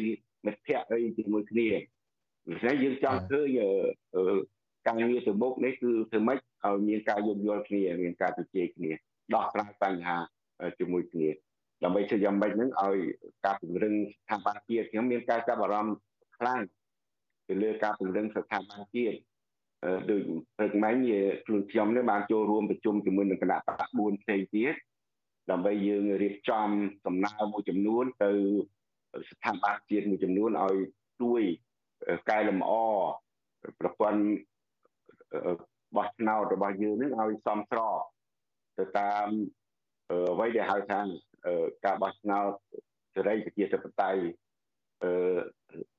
មិត្តភ័ក្តិអីជាមួយគ្នាដូច្នេះយើងចង់ឃើញការងារទៅមុខនេះគឺធ្វើម៉េចឲ្យមានការយោគយល់គ្នាមានការជជែកគ្នាដោះស្រាយបញ្ហាជាមួយគ្នាដើម្បីធ្វើយ៉ាងម៉េចហ្នឹងឲ្យការពង្រឹងស្ថាប័នជាតិខ្ញុំមានការចាប់អារម្មណ៍ខ្លាំងទៅលើការពង្រឹងស្ថាប័នជាតិដូចព្រឹកមិញខ្លួនខ្ញុំនេះបានចូលរួមប្រជុំជាមួយនឹងគណៈបក4ផ្សេងទៀត ដើម្បីយើងរៀបចំដំណើរមួយចំនួនទៅស្ថាប័នជាតិមួយចំនួនឲ្យជួយកែលម្អប្រព័ន្ធបោះឆ្នោតរបស់យើងនឹងឲ្យសមស្របទៅតាមអ្វីដែលហៅថាការបោះឆ្នោតសេរីប្រជាធិបតេយ្យអឺ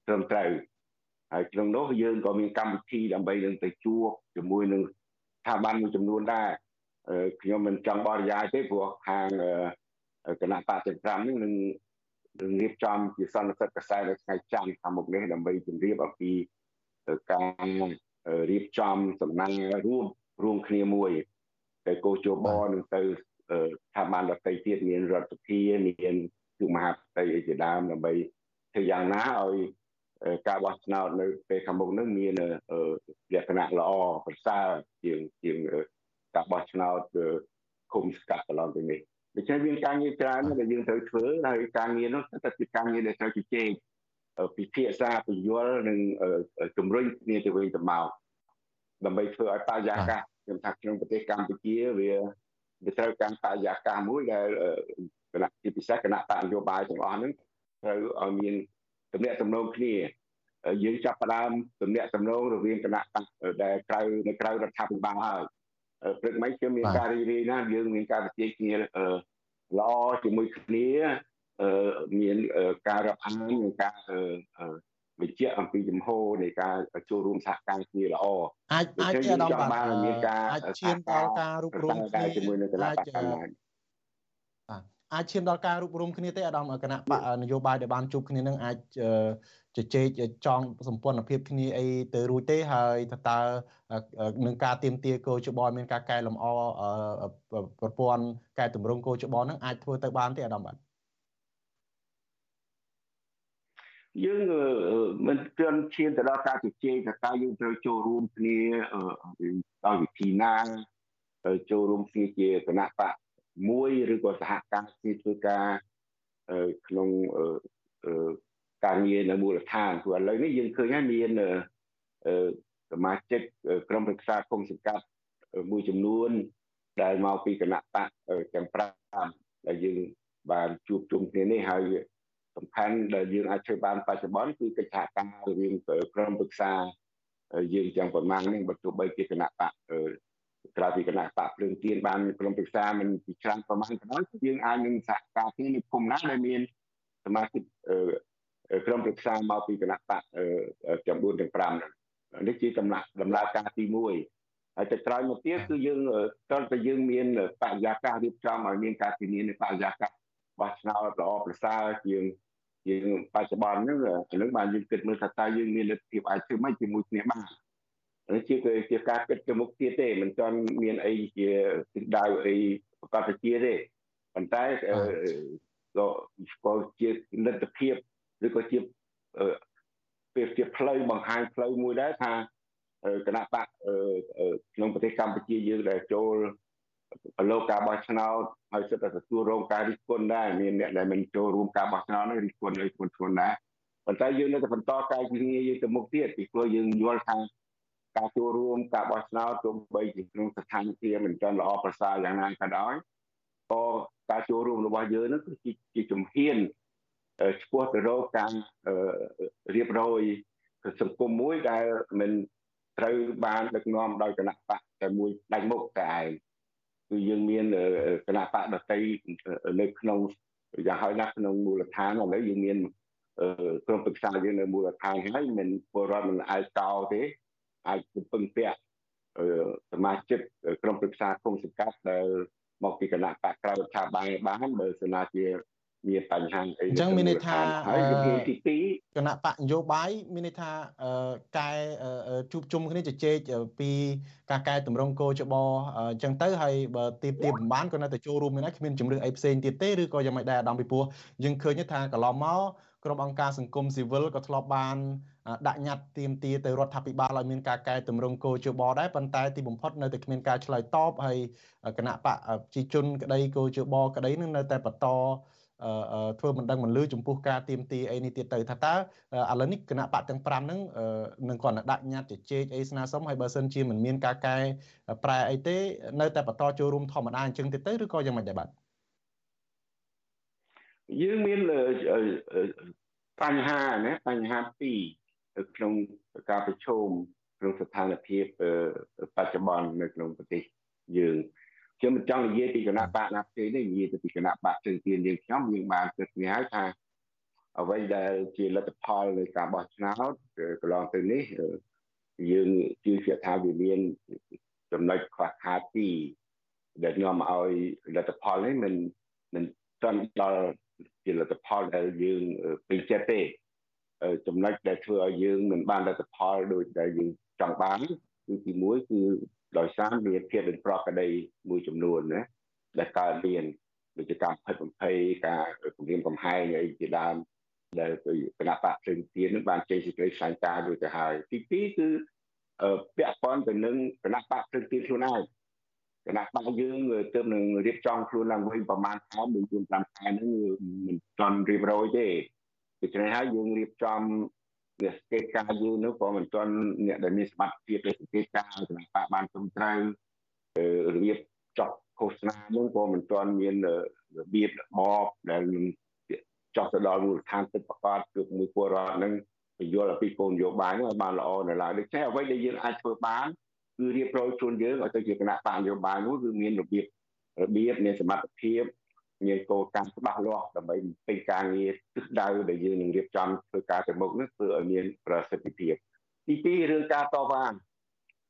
ត្រឹមត្រូវហើយក្នុងនោះយើងក៏មានកម្មវិធីដើម្បីនឹងទៅជួបជាមួយនឹងស្ថាប័នមួយចំនួនដែរ ខ្ញុំមិនចង់បរិយាយទេព្រោះខាងគណៈបច្ចុប្បន្ននេះនឹងនឹងរៀបចំជាសន្និសីទកសែនៅថ្ងៃច័ន្ទខាងមុខនេះដើម្បីជម្រាបអំពីការរៀបចំសំណាងរួមរួមគ្នាមួយទៅកោជបនឹងទៅស្ថាប័នដទៃទៀតមានរដ្ឋសភាមានគឺមហាផ្ទៃអីជាដើមដើម្បីធ្វើយ៉ាងណាឲ្យការបោះឆ្នោតនៅពេលខាងមុខនឹងមានលក្ខណៈល្អប្រសើរជាងជាងការ បោះឆ្នោតគុំស្កាត់កន្លងទៅនេះដូច្នេះមានការងារច្រើនដែលយើងត្រូវធ្វើហើយការងារនោះតែជាការងារដែលត្រូវជជែកពិភាក្សាពយល់និងជំរុញគ្នាទៅវិញទៅមកដើម្បីធ្វើឲ្យបរិយាកាសខ្ញុំថាក្នុងប្រទេសកម្ពុជាវាវាត្រូវការបរិយាកាសមួយដែលគណៈជាពិសេសគណៈបកនយោបាយទាំងអស់ហ្នឹងត្រូវឲ្យមានទំនាក់ទំនងគ្នាយើងចាប់ផ្ដើមទំនាក់ទំនងរវាងគណៈបកដែលក្រៅនៅក្រៅរដ្ឋាភិបាលហើយ ព្រឹកមិញគឺមានការរីករាយណាស់យើងមានការប្រជែងគ្នាល្អជាមួយគ្នាមានការរាប់អានមានការបញ្ជាក់អំពីជំហរនៃការចូលរួមសហការគ្នាល្អអាចអាចអារម្មណ៍បានមានការអាចឈានដល់ការរួបរមគ្នាជាមួយនៅគណៈបកកម្មាធិការអាចឈានដល់ការរួបរមគ្នាទេអាដាមគណៈបកនយោបាយដែលបានជួបគ្នានឹងអាច ជជែកចងសម្ព័ន្ធភាពគ្នាអីទៅរួចទេហើយតើនឹងការទៀមទាគោចបមានការកែលម្អប្រព័ន្ធកែតម្រង់គោចបនឹងអាចធ្វើទៅបានទេអាដាមបាទយើងមិនទាន់ឈានទៅដល់ការជជែកថាតើយើងត្រូវចូលរួមគ្នាដោយវិធីណាចូលរួមគ្នាជាគណៈបកមួយឬក៏សហការគ្នាធ្វើការក្នុង ការងារនៅមូលដ្ឋានព្រោះឥឡូវនេះយើងឃើញហើយមានសមាជិកក្រុមប្រឹក្សាគុំសង្កាត់មួយចំនួនដែលមកពីគណៈបកទាំង5ដែលយើងបានជួបជុំគ្នានេះហើយសំខាន់ដែលយើងអាចធ្វើបានបច្ចុប្បន្នគឺកិច្ចសហការរវាងក្រុមប្រឹក្សាយើងទាំងប្រមាណនេះបើទោះបីជាគណៈបកក្រៅពីគណៈបកភ្លើងទៀនបានក្រុមប្រឹក្សាមិនពីច្រើនប្រមាណក៏ដោយយើងអាចនឹងសហការគ្នានៅភូមិណាដែលមានសមាជិក ក្រុមប្រឹក្សាមកពីគណៈបកទាំង4ទាំង5ហ្នឹងនេះជាដំណាក់ដំណើរការទី1ហើយទៅក្រោយមកទៀតគឺយើងតើតើយើងមានបរិយាកាសរៀបចំឲ្យមានការធានានៅបរិយាកាសបោះឆ្នោតល្អប្រសើរជាងយើងបច្ចុប្បន្នហ្នឹងអានឹងបានយើងគិតមើលថាតើយើងមានលទ្ធភាពអាចធ្វើម៉េចជាមួយគ្នាបាននេះជាជាការគិតទៅមុខទៀតទេមិនទាន់មានអីជាទិសដៅអីប្រកបជាទេប៉ុន្តែក៏ស្គាល់ជាលទ្ធភាព ឬក៏ជាពេលជាផ្លូវបង្ហាញផ្លូវមួយដែរថាគណៈបកក្នុងប្រទេសកម្ពុជាយើងដែលចូលប្រឡូកការបោះឆ្នោតហើយសិតតែទទួលរងការរិះគន់ដែរមានអ្នកដែលមិនចូលរួមការបោះឆ្នោតនេះរិះគន់ឲ្យធ្ងន់ធ្ងរដែរប៉ុន្តែយើងនៅតែបន្តកាយវិការយើងទៅមុខទៀតពីព្រោះយើងយល់ថាការចូលរួមការបោះឆ្នោតទោះបីជាក្នុងស្ថានភាពមិនទាន់ល្អប្រសើរយ៉ាងណាក៏ដោយក៏ការចូលរួមរបស់យើងនឹងគឺជាជំហាន ឆ្ពោះទៅរកការរៀបរយសង្គមមួយដែលមិនត្រូវបានដឹកនាំដោយគណៈបកតែមួយដៃមុខតែឯងគឺយើងមានគណៈបកដតីនៅក្នុងយ៉ាងហោចណាស់ក្នុងមូលដ្ឋានឥឡូវយើងមានក្រុមប្រឹក្សាយើងនៅមូលដ្ឋានហើយមិនពលរដ្ឋមិនអាចតោទេអាចពឹងពាក់សមាជិកក្រុមប្រឹក្សាគុំសង្កាត់ដែលមកពីគណៈបកក្រៅរដ្ឋាភិបាលបានបើសិនជា មានបញ្ហាអីអញ្ចឹងមានន័យថាហើយជំហានទី2គណៈបកនយោបាយមានន័យថាកែជួបជុំគ្នាជជែកពីការកែតម្រង់គោចបអញ្ចឹងទៅហើយបើទីទីបំបានក៏នៅតែចូលរួមមានហើយគ្មានជំរឿនអីផ្សេងទៀតទេឬក៏យ៉ាងម៉េចដែរអាដាមពីព្រោះយើងឃើញថាកន្លងមកក្រុមអង្គការសង្គមស៊ីវិលក៏ធ្លាប់បានដាក់ញត្តិទាមទារទៅរដ្ឋាភិបាលឲ្យមានការកែតម្រង់គោជបដែរប៉ុន្តែទីបំផុតនៅតែគ្មានការឆ្លើយតបហើយគណៈបកប្រជាជនក្តីគោជបក្តីនឹងនៅតែបន្ត ធ្វើមិនដឹងមិនលឺចំពោះការទៀមទីអីនេះទៀតទៅថាតើឥឡូវនេះគណៈបកទាំង5ហ្នឹងនឹងគាត់ដាក់ញត្តិជជែកអីស្នើសុំហើយបើសិនជាមិនមានការកែប្រែអីទេនៅតែបន្តចូលរួមធម្មតាអញ្ចឹងទៀតទៅឬក៏យ៉ាងម៉េចដែរបាទយើងមានបញ្ហាណាបញ្ហាពីរក្នុងការប្រជុំក្នុងស្ថានភាពបច្ចុប្បន្ននៅក្នុងប្រទេសយើង ខ្ញុំមិនចង់និយាយពីគណៈបកណាផ្សេងទេនិយាយទៅពីគណៈបកជើងទៀនយើងខ្ញុំយើងបានគិតគ្នាហើយថាអ្វីដែលជាលទ្ធផលនៃការបោះឆ្នោតកន្លងទៅនេះយើងជឿជាក់ថាវាមានចំណុចខ្វះខាតពីរដែលនាំឲ្យលទ្ធផលនេះមិនមិនទាន់ដល់ជាលទ្ធផលដែលយើងពេញចិត្តទេចំណុចដែលធ្វើឲ្យយើងមិនបានលទ្ធផលដូចដែលយើងចង់បានគឺទី1គឺ ដោយសារមានភាពមិនប្រក្រតីមួយចំនួនណាដែលកើតមានដូចជាការផិតបំភ័យការគម្រាមកំហែងអីជាដើមដែលគណៈបកព្រឹងទៀននឹងបានចេញសេចក្តីថ្លែងការណ៍ដូចទៅហើយទី2គឺពាក់ព័ន្ធទៅនឹងគណៈបកព្រឹងទៀនខ្លួនឯងគណៈបកយើងទើបនឹងរៀបចំខ្លួនឡើងវិញប្រហែលខែ4 5ខែហ្នឹងមិនទាន់រៀបរយទេដូច្នេះហើយយើងរៀបចំ អ្នកសង្កេតការយើងនោះក៏មិនទាន់អ្នកដែលមានសមត្ថភាព để សង្កេតការគណៈបកបានត្រឹមត្រូវរបៀបចប់ឃោសនានោះក៏មិនទាន់មានរបៀបរបបដែលចោះទៅដល់មូលដ្ឋានទឹកប្រកាសគឺមួយពលរដ្ឋនឹងពយល់អំពីគោលនយោបាយនោះឲ្យបានល្អនៅឡើយដូច្នេះអ្វីដែលយើងអាចធ្វើបានគឺរៀបរយខ្លួនយើងឲ្យទៅជាគណៈបកនយោបាយនោះគឺមានរបៀបរបៀបមានសមត្ថភាព មានគោលការណ៍ច្បាស់លាស់ដើម្បីពេញការងារទិសដៅដែលយើងនឹងរៀបចំធ្វើការទៅមុខនេះធ្វើឲ្យមានប្រសិទ្ធភាពទី2រឿងការតវ៉ា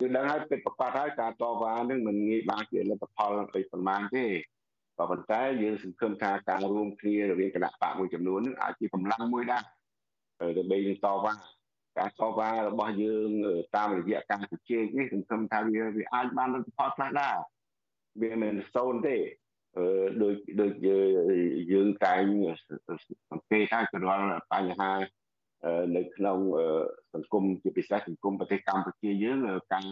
យើងដឹងហើយពិតប្រាកដហើយការតវ៉ានឹងមិនងាយបានជាលទ្ធផលអីប្រមាណទេក៏ប៉ុន្តែយើងសង្ឃឹមថាការរួមគ្នារវាងគណៈបកមួយចំនួននឹងអាចជាកម្លាំងមួយដែរដើម្បីនឹងតវ៉ាការតវ៉ារបស់យើងតាមរយៈការជជែកនេះសង្ឃឹមថាវាវាអាចបានលទ្ធផលខ្លះដែរវាមិនសូន្យទេអឺ ដូចដូចយើងតែងសង្កេតថារាល់បញ្ហានៅក្នុងសង្គមជាពិសេសសង្គមប្រទេសកម្ពុជាយើងការ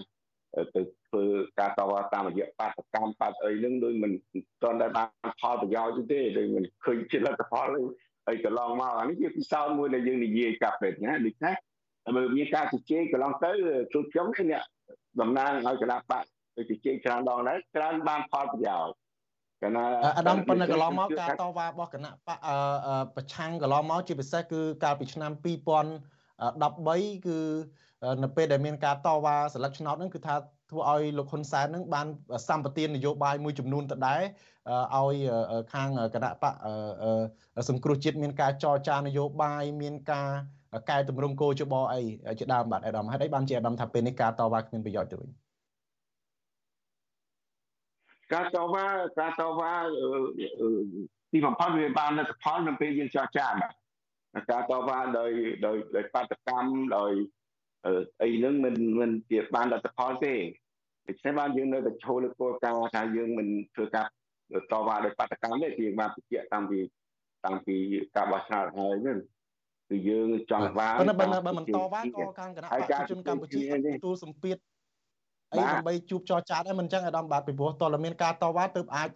ទៅធ្វើការតវ៉ាតាមរយៈបាតកម្មបាតអីហ្នឹងដូចមិនទាន់តែបានផលប្រយោជន៍ទេដូចមិនឃើញជាលទ្ធផលហើយកន្លងមកអានេះជាពិសោធន៍មួយដែលយើងនិយាយកាប់ពេកណាដូចថាបើមានការជជែកកន្លងទៅជួបខ្ញុំនេះតំណាងឲ្យគណៈបកទៅជជែកច្រើនដងដែរច្រើនបានផលប្រយោជន៍ កណាអាដាមប៉ុន្តែកន្លងមកការតវ៉ារបស់គណៈបកប្រឆាំងកន្លងមកជាពិសេសគឺកាលពីឆ្នាំ2013គឺនៅពេលដែលមានការតវ៉ាសិលឹកឆ្នោតហ្នឹងគឺថាធ្វើឲ្យលោកហ៊ុនសែននឹងបានសម្បទាននយោបាយមួយចំនួនទៅដែរឲ្យខាងគណៈបកសង្គ្រោះជាតិមានការចរចានយោបាយមានការកែតម្រង់គោលជបអីជាដើមបាទអាដាមហេតុអីបានជាអាដាមថាពេលនេះការតវ៉ាគ្មានប្រយោជន៍ទៅវិញ ការតវ៉ាការតវ៉ាទីបំផុតវាបានលទ្ធផលនៅពេលយើងចរចាបាទការតវ៉ាដោយដោយដោយបាតកម្មដោយអីហ្នឹងមិនមិនជាបានលទ្ធផលទេដូច្នេះបានយើងនៅតែឈលលើគោលការណ៍ថាយើងមិនធ្វើការតវ៉ាដោយបាតកម្មទេគឺបានបញ្ជាក់តាំងពីតាំងពីការបោះឆ្នោតហើយហ្នឹងគឺយើងចង់បានប៉ុន្តែបើមិនតវ៉ាក៏ខាងគណៈប្រជាជនកម្ពុជាទទួលសម្ពាធ អីដើម្បីជួបចរចាដែរមិនអញ្ចឹងអាដាមបាទពីព្រោះតើមានការតវ៉ាទើបអាច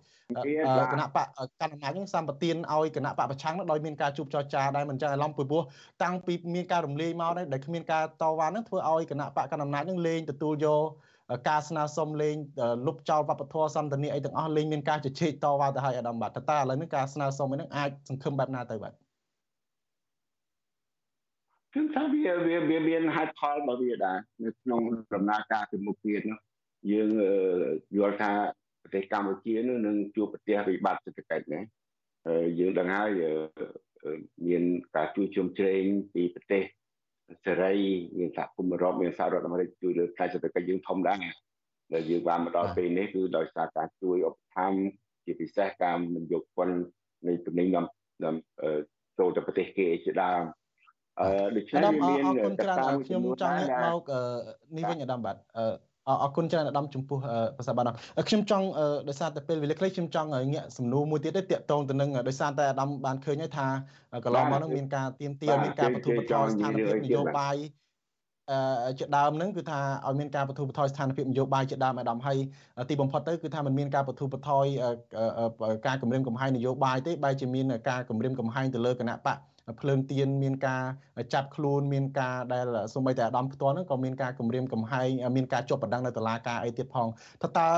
គណៈបកកណ្ដាលអំណាចនឹងសម្បទានឲ្យគណៈបកប្រឆាំងដោយមានការជួបចរចាដែរមិនអញ្ចឹងអាឡំពីព្រោះតាំងពីមានការរំលាយមកដែរដែលគ្មានការតវ៉ានឹងធ្វើឲ្យគណៈបកកណ្ដាលអំណាចនឹងលេងទទួលយកការស្នើសុំលេងលុបចោលវប្បធម៌សន្តានាអីទាំងអស់លេងមានការជជែកតវ៉ាទៅឲ្យអាដាមបាទតើតើឥឡូវនេះការស្នើសុំនេះអាចសង្ឃឹមបែបណាទៅបាទ គឺថាវាវាវាមានហេតុផលរបស់វាដែរនៅក្នុងដំណើរការពីមុខទៀតនោះយើងយល់ថាប្រទេសកម្ពុជានោះនឹងជួបប្រទះវិបត្តិសេដ្ឋកិច្ចណាយើងដឹងហើយមានការជួយជុំជ្រែងពីប្រទេសសេរីមានសហគមន៍អឺរ៉ុបមានសហរដ្ឋអាមេរិកជួយលើផ្នែកសេដ្ឋកិច្ចយើងធំដែរដែលយើងបានមកដល់ពេលនេះគឺដោយសារការជួយឧបត្ថម្ភជាពិសេសការមិនយកពន្ធនៃទំនិញនាំចូលទៅប្រទេសគេជាដើម អឺដូច្នេះវាមានអរគុណច្រើនខ្ញុំចង់ងាកមកនេះវិញអាដាមបាទអរគុណច្រើនអាដាមចំពោះភាសាបានខ្ញុំចង់ដោយសារតែពេលវេលាខ្លីខ្ញុំចង់ងាកសំណួរមួយទៀតទេតាក់ទងទៅនឹងដោយសារតែអាដាមបានឃើញហើយថាកន្លងមកនឹងមានការទៀមទាមានការបទុបថយស្ថានភាពនយោបាយអឺជាដើមហ្នឹងគឺថាឲ្យមានការបទុបថយស្ថានភាពនយោបាយជាដើមអាដាមហើយទីបំផុតទៅគឺថាมันមានការបទុបថយការគម្រាមកំហែងនយោបាយទេបែរជាមានការគម្រាមកំហែងទៅលើគណៈបក ភ្លើងទៀនមានការចាប់ខ្លួនមានការដែលសូម្បីតែអាដាមផ្ទាល់ហ្នឹងក៏មានការគម្រាមកំហែងមានការជាប់បណ្ដឹងនៅតុលាការអីទៀតផងថាតើ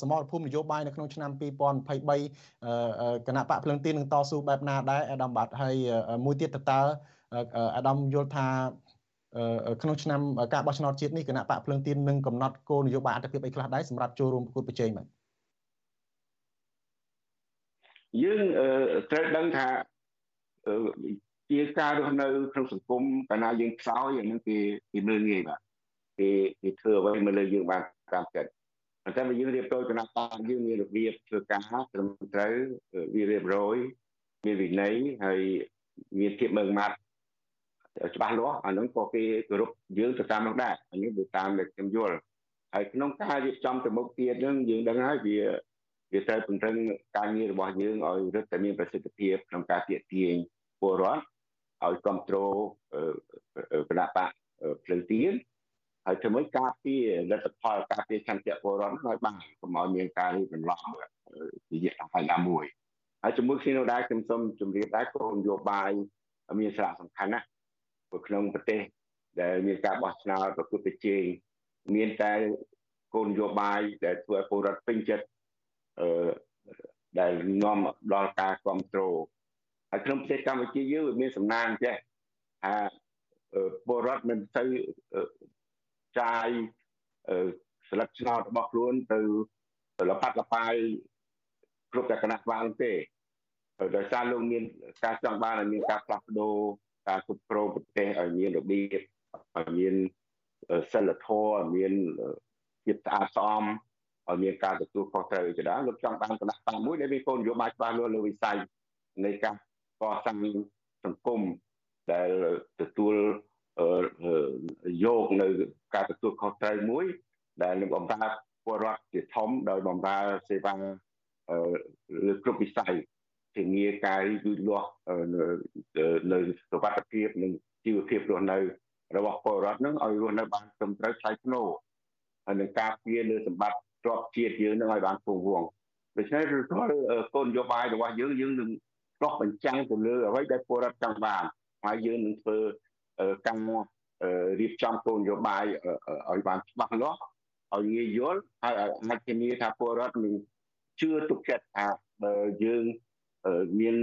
សមរភូមិនយោបាយនៅក្នុងឆ្នាំ2023គណៈបកភ្លើងទៀននឹងតស៊ូបែបណាដែរអាដាមបាទហើយមួយទៀតតើអាដាមយល់ថាក្នុងឆ្នាំការបោះឆ្នោតជាតិនេះគណៈបកភ្លើងទៀននឹងកំណត់គោលនយោបាយអត្តភាពអីខ្លះដែរសម្រាប់ចូលរួមប្រកួតប្រជែងបាទយើងត្រូវដឹងថា ជាការរស់នៅក្នុងសង្គមកាលណាយើងខ្សោយអានឹងគេគេមើលងាយបាទគេគេធ្វើអ្វីមកលើយើងបានតាមចិត្តប៉ុន្តែបើយើងរៀបរយគណៈបកយើងមានរបៀបធ្វើការត្រឹមត្រូវវារៀបរយមានវិន័យហើយមានភាពមើងម៉ាត់ច្បាស់លាស់អានឹងក៏គេគោរពយើងទៅតាមនោះដែរអានេះទៅតាមដែលខ្ញុំយល់ហើយក្នុងការរៀបចំទៅមុខទៀតនឹងយើងដឹងហើយវាវាត្រូវពង្រឹងការងាររបស់យើងឲ្យរឹតតែមានប្រសិទ្ធភាពក្នុងការទាក់ទាញ ពលរដ្ឋឲ្យគ្រប់គ្រងគណៈបកភ្លឺទៀនហើយធ្វើម៉េចការពារលទ្ធផលការពារឆន្ទៈពលរដ្ឋឲ្យបានកុំឲ្យមានការរីកចម្រើនរយៈកាលណាមួយហើយជាមួយគ្នានោះដែរខ្ញុំសូមជម្រាបដែរគោលនយោបាយមានសារៈសំខាន់ណាស់នៅក្នុងប្រទេសដែលមានការបោះឆ្នោតប្រកួតប្រជែងមានតែគោលនយោបាយដែលធ្វើឲ្យពលរដ្ឋពេញចិត្តអឺដែលនាំដល់ការគ្រប់គ្រង ហើយក្នុងប្រទេសកម្ពុជាយើងវាមានសំណាងចេះថាពលរដ្ឋមិនទៅចាយស្លឹកឆ្នោតរបស់ខ្លួនទៅលប៉ាត់លប៉ាយគ្រប់តែគណៈបាលទេដោយសារលោកមានការចង់បានឲ្យមានការផ្លាស់ប្ដូរការគ្រប់គ្រងប្រទេសឲ្យមានរបៀបឲ្យមានសិលធម៌ឲ្យមានភាពស្អាតស្អំឲ្យមានការទទួលខុសត្រូវជាដើមលោកចង់បានគណៈបកមួយដែលមានគោលនយោបាយច្បាស់លាស់លើវិស័យនៃការ កសាងសង្គមដែលទទួលយកនៅការទទួលខុសត្រូវមួយ ដែលនឹងបំរើពលរដ្ឋជាធំដោយបំរើសេវាលើគ្រប់វិស័យធានាការរីកលូតលាស់នៅសុខភាពនិងជីវភាពរស់នៅ របស់ពលរដ្ឋនឹងឲ្យរស់នៅបានត្រឹមត្រូវថ្លៃថ្នូរហើយនឹងការពារលើសម្បត្តិទ្រព្យជាតិយើងនឹងឲ្យបានគង់វង្សដូច្នេះឬក៏គោលនយោបាយរបស់យើងយើងនឹង ឆ្លោះបញ្ចាំងទៅលើអ្វីដែលពលរដ្ឋចង់បានហើយយើងនឹងធ្វើកម្មរៀបចំគោលនយោបាយឲ្យបានច្បាស់លាស់ឲ្យងាយយល់ហើយអាចធានាថាពលរដ្ឋនឹងជឿទុកចិត្តថាបើយើងមាន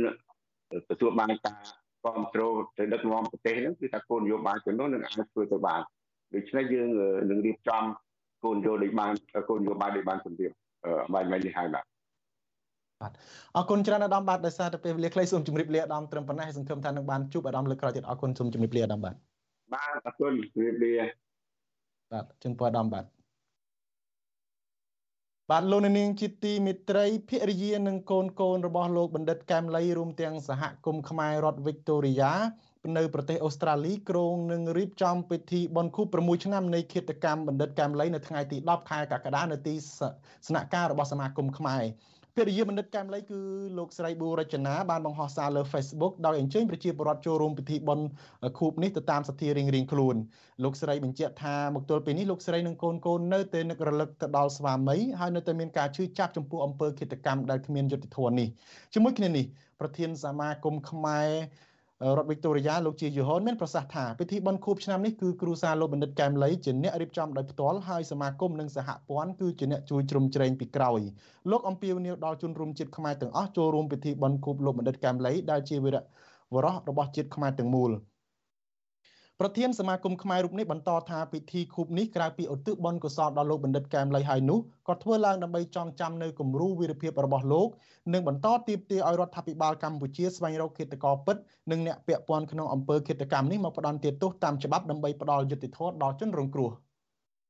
ទទួលបានការគ្រប់គ្រងទៅដឹកនាំប្រទេសហ្នឹងគឺថាគោលនយោបាយទាំងនោះនឹងអាចធ្វើទៅបានដូច្នេះយើងនឹងរៀបចំគោលនយោបាយបានគោលនយោបាយដែលបានសម្រៀបបាយមិននេះហើយបាទ បាទអរគុណច្រើនអាដាមបាទដោយសារតែពេលវេលាខ្លីសូមជម្រាបលាអាដាមត្រឹមប៉ុណ្ណេះសង្ឃឹមថានឹងបានជួបអាដាមលើកក្រោយទៀតអរគុណសូមជម្រាបលាអាដាមបាទបាទអរគុណជម្រាបលាបាទជំរាបអាដាមបាទបាទលោកនាងជាទីមិត្តរីភរិយានិងកូនកូនរបស់លោកបណ្ឌិតកែមលីរួមទាំងសហគមន៍ខ្មែររដ្ឋវិកតូរីយ៉ានៅប្រទេសអូស្ត្រាលីគ្រងនឹងរៀបចំពិធីបុណ្យខួប6ឆ្នាំនៃឃាតកម្មបណ្ឌិតកែមលីនៅថ្ងៃទី10ខែកក្កដានៅទីស្នាក់ការរបស់សមាគមខ្មែរ ភរិយាបណ្ឌិតកែមលីគឺលោកស្រីប៊ូរចនាបានបង្ហោះសារលើ Facebook ដោយអញ្ជើញប្រជាពលរដ្ឋចូលរួមពិធីបុណ្យខួបនេះទៅតាមសទ្ធារៀងៗខ្លួនលោកស្រីបញ្ជាក់ថាមកទល់ពេលនេះលោកស្រីនិងកូនកូននៅតែនឹករលឹកទៅដល់ស្វាមីហើយនៅតែមានការឈឺចាប់ចំពោះអំពើឃាតកម្មដែលគ្មានយុត្តិធម៌នេះជាមួយគ្នានេះប្រធានសមាគមខ្មែរ រដ្ឋវីកតូរីយ៉ាលោកជាយូហនមានប្រសាសន៍ថាពិធីបុណ្យខួបឆ្នាំនេះគឺគ្រូសាលោកបណ្ឌិតកែមលីជាអ្នករៀបចំដោយផ្ទាល់ហើយសមាគមនិងសហព័ន្ធគឺជាអ្នកជួយជ្រោមជ្រែងពីក្រោយលោកអំពាវនាវដល់ជនរួមជាតិខ្មែរទាំងអស់ចូលរួមពិធីបុណ្យខួបលោកបណ្ឌិតកែមលីដែលជាវីរៈវរៈរបស់ជាតិខ្មែរទាំងមូល ប្រធានសមាគមខ្មែររូបនេះបន្តថាពិធីខូបនេះក្រៅពីឧទ្ទិសបុណ្យកុសលដល់លោកបណ្ឌិតកែមលីហើយនោះក៏ធ្វើឡើងដើម្បីចងចាំនៅគំរូវីរភាពរបស់លោកនិងបន្តទាមទារឲ្យរដ្ឋាភិបាលកម្ពុជាស្វែងរកឃាតករពិតនិងអ្នកពាក់ព័ន្ធក្នុងអំពើឃាតកម្មនេះមកផ្ដន្ទាទោសតាមច្បាប់ដើម្បីផ្ដល់យុត្តិធម៌ដល់ជនរងគ្រោះ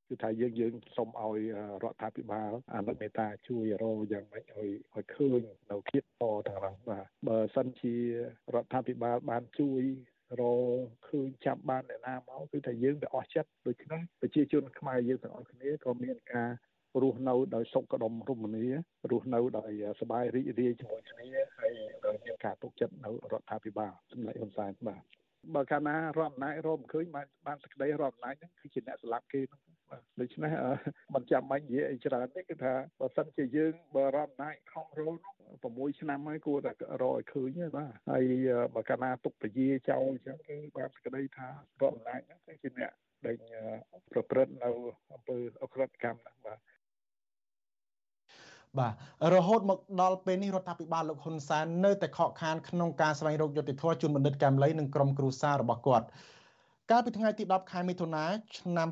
គឺថាយើងយើងសូមឲ្យរដ្ឋាភិបាលអនុមេតាជួយរកយ៉ាងម៉េចឲ្យឲ្យឃើញនៅគៀតតទាំងនោះបាទបើសិនជារដ្ឋាភិបាលបានជួយ រឃើញចាប់បានអ្នកណាមកគឺថាយើងវាអស់ចិត្តដូច្នេះប្រជាជនខ្មែរយើងទាំងអស់គ្នាក៏មានការរស់នៅដោយសុខដុមរមនារស់នៅដោយសบายរីករាយជាមួយគ្នាហើយមានការទុកចិត្តនៅរដ្ឋាភិបាលសម្ដេចហ៊ុនសែនបាទបើកាលណារដ្ឋអំណាចរកមិនឃើញបានបានសេចក្តីរដ្ឋអំណាចហ្នឹងគឺជាអ្នកស្លាប់គេហ្នឹងបាទ ដូច្នេះមិនចាំបាច់និយាយអីច្រើនទេគឺថាបើសិនជាយើងបើរដ្ឋអំណាចខំរក6ឆ្នាំហើយគួរតែរកឲ្យឃើញបាទហើយបើកាលណាទុកពជាចោលអញ្ចឹងគឺបានសេចក្តីថារដ្ឋអំណាចហ្នឹងគឺជាអ្នកដែលប្រព្រឹត្តនៅអំពើអក្រិតកម្មហ្នឹងបាទបាទរហូតមកដល់ពេលនេះរដ្ឋាភិបាលលោកហ៊ុនសែននៅតែខកខានក្នុងការស្វែងរកយុត្តិធម៌ជូនបណ្ឌិតកែមលីនិងក្រុមគ្រួសាររបស់គាត់ កាលពីថ្ងៃទី10ខែមិថុនាឆ្នាំ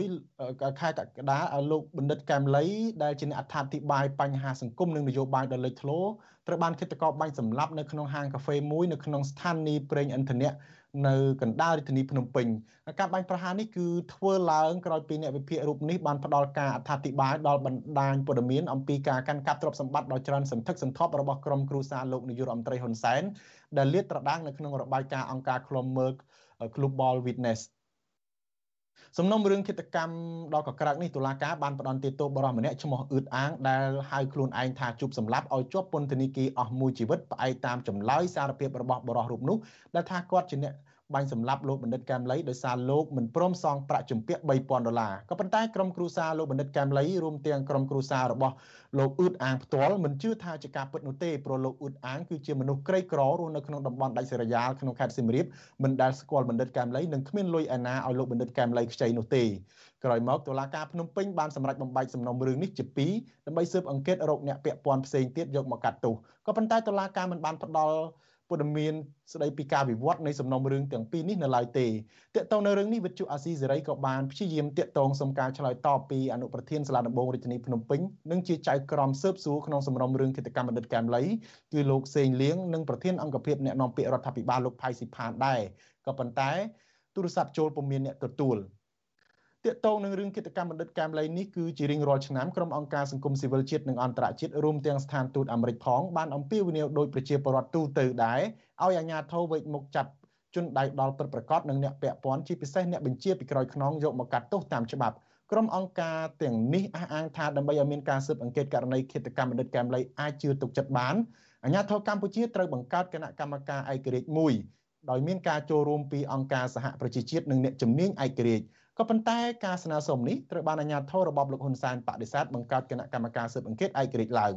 2016ខែកក្កដាលោកបណ្ឌិតកែមលីដែលជាអ្នកអត្ថាធិប្បាយបញ្ហាសង្គមនិងនយោបាយដ៏លេចធ្លោត្រូវបានឃាតករបាញ់សម្លាប់នៅក្នុងហាងកាហ្វេមួយនៅក្នុងស្ថានីយ៍ប្រេងឥន្ធនៈនៅកណ្ដាលរាជធានីភ្នំពេញការបាញ់ប្រហារនេះគឺធ្វើឡើងក្រោយពីអ្នកវិភាគរូបនេះបានផ្ដល់ការអត្ថាធិប្បាយដល់បណ្ដាញព័ត៌មានអំពីការកាន់កាប់ទ្រព្យសម្បត្តិដ៏ច្រើនសន្ធឹកសន្ធាប់របស់ក្រុមគ្រួសារលោកនាយករដ្ឋមន្ត្រីហ៊ុនសែនដែលលាតត្រដាងនៅក្នុងរបាយការណ៍អង្គការឃ្លាំមើល Global Witness សំណុំរឿងគិតកម្មដ៏កក្រើកនេះតុលាការបានផ្ដន្ទាទោសបរិសម្នាក់ឈ្មោះអ៊ឺតអាងដែលហៅខ្លួនឯងថាជប់សម្លាប់ឲ្យជាប់ពន្ធនាគារអស់មួយជីវិតផ្អែកតាមចម្លើយសារភាពរបស់បរិសរូបនោះដែលថាគាត់ជាអ្នក បាញ់សម្លាប់លោកបណ្ឌិតកែមលីដោយសារលោកមិនព្រមសងប្រាក់ជំពាក់3000ដុល្លារក៏ប៉ុន្តែក្រុមគ្រួសារលោកបណ្ឌិតកែមលីរួមទាំងក្រុមគ្រួសាររបស់លោកអ៊ឺតអាងផ្ទាល់មិនជឿថាជាការពិតនោះទេព្រោះលោកអ៊ឺតអាងគឺជាមនុស្សក្រីក្ររស់នៅក្នុងតំបន់ដាច់ស្រយាលក្នុងខេត្តសៀមរាបមិនដែលស្គាល់បណ្ឌិតកែមលីនិងគ្មានលុយឯណាឲ្យលោកបណ្ឌិតកែមលីខ្ចីនោះទេក្រោយមកតុលាការភ្នំពេញបានសម្រេចបំបែកសំណុំរឿងនេះជាពីរដើម្បីស៊ើបអង្កេតរកអ្នកពាក់ព័ន្ធផ្សេងទៀតយកមកកាត់ទោសក៏ប៉ុន្តែតុលាការមិនបានផ្ដល់ ព័ត៌មានស្ដីពីការវិវត្តនៃសំណុំរឿងទាំងពីរនេះនៅឡើយទេតកតងនៅរឿងនេះវិទ្យុអាស៊ីសេរីក៏បានព្យាយាមតាក់ទងសុំការឆ្លើយតបពីអនុប្រធានសាលាដំបងរាជធានីភ្នំពេញនិងជាចៅក្រមស៊ើបសួរក្នុងសំណុំរឿងគិតកម្មបណ្ឌិតកែមលីគឺលោកសេងលៀងនិងប្រធានអង្គភិបអ្នកនាំពាក្យរដ្ឋាភិបាលលោកផៃស៊ីផានដែរក៏ប៉ុន្តែទូរស័ព្ទចូលពុំមានអ្នកទទួល ទាក់ទងនឹងរឿងគិតកម្មបណ្ឌិតកែមលីនេះគឺជារៀងរាល់ឆ្នាំក្រុមអង្គការសង្គមស៊ីវិលជាតិនិងអន្តរជាតិរួមទាំងស្ថានទូតអាមេរិកផងបានអំពាវនាវដោយប្រជាពលរដ្ឋទូទៅដែរឲ្យអាជ្ញាធរវេកមុខចាប់ជនដៃដល់ពិតប្រកបនិងអ្នកពាក់ព័ន្ធជាពិសេសអ្នកបញ្ជាពីក្រោយខ្នងយកមកកាត់ទោសតាមច្បាប់ក្រុមអង្គការទាំងនេះអះអាងថាដើម្បីឲ្យមានការស៊ើបអង្កេតករណីឃាតកម្មបណ្ឌិតកែមលីអាចជឿទុកចិត្តបានអាជ្ញាធរកម្ពុជាត្រូវបង្កើតគណៈកម្មការឯករាជ្យមួយដោយមានការចូលរួមពីអង្គការសហប្រជាជាតិនិងអ្នកជំនាញឯករាជ្យ ក៏ប៉ុន្តែការស្នើសុំនេះត្រូវបានអាជ្ញាធររបបលោកហ៊ុនសែនបដិសេធបង្កើតគណៈកម្មការស៊ើបអង្កេតឯករាជ្យឡើង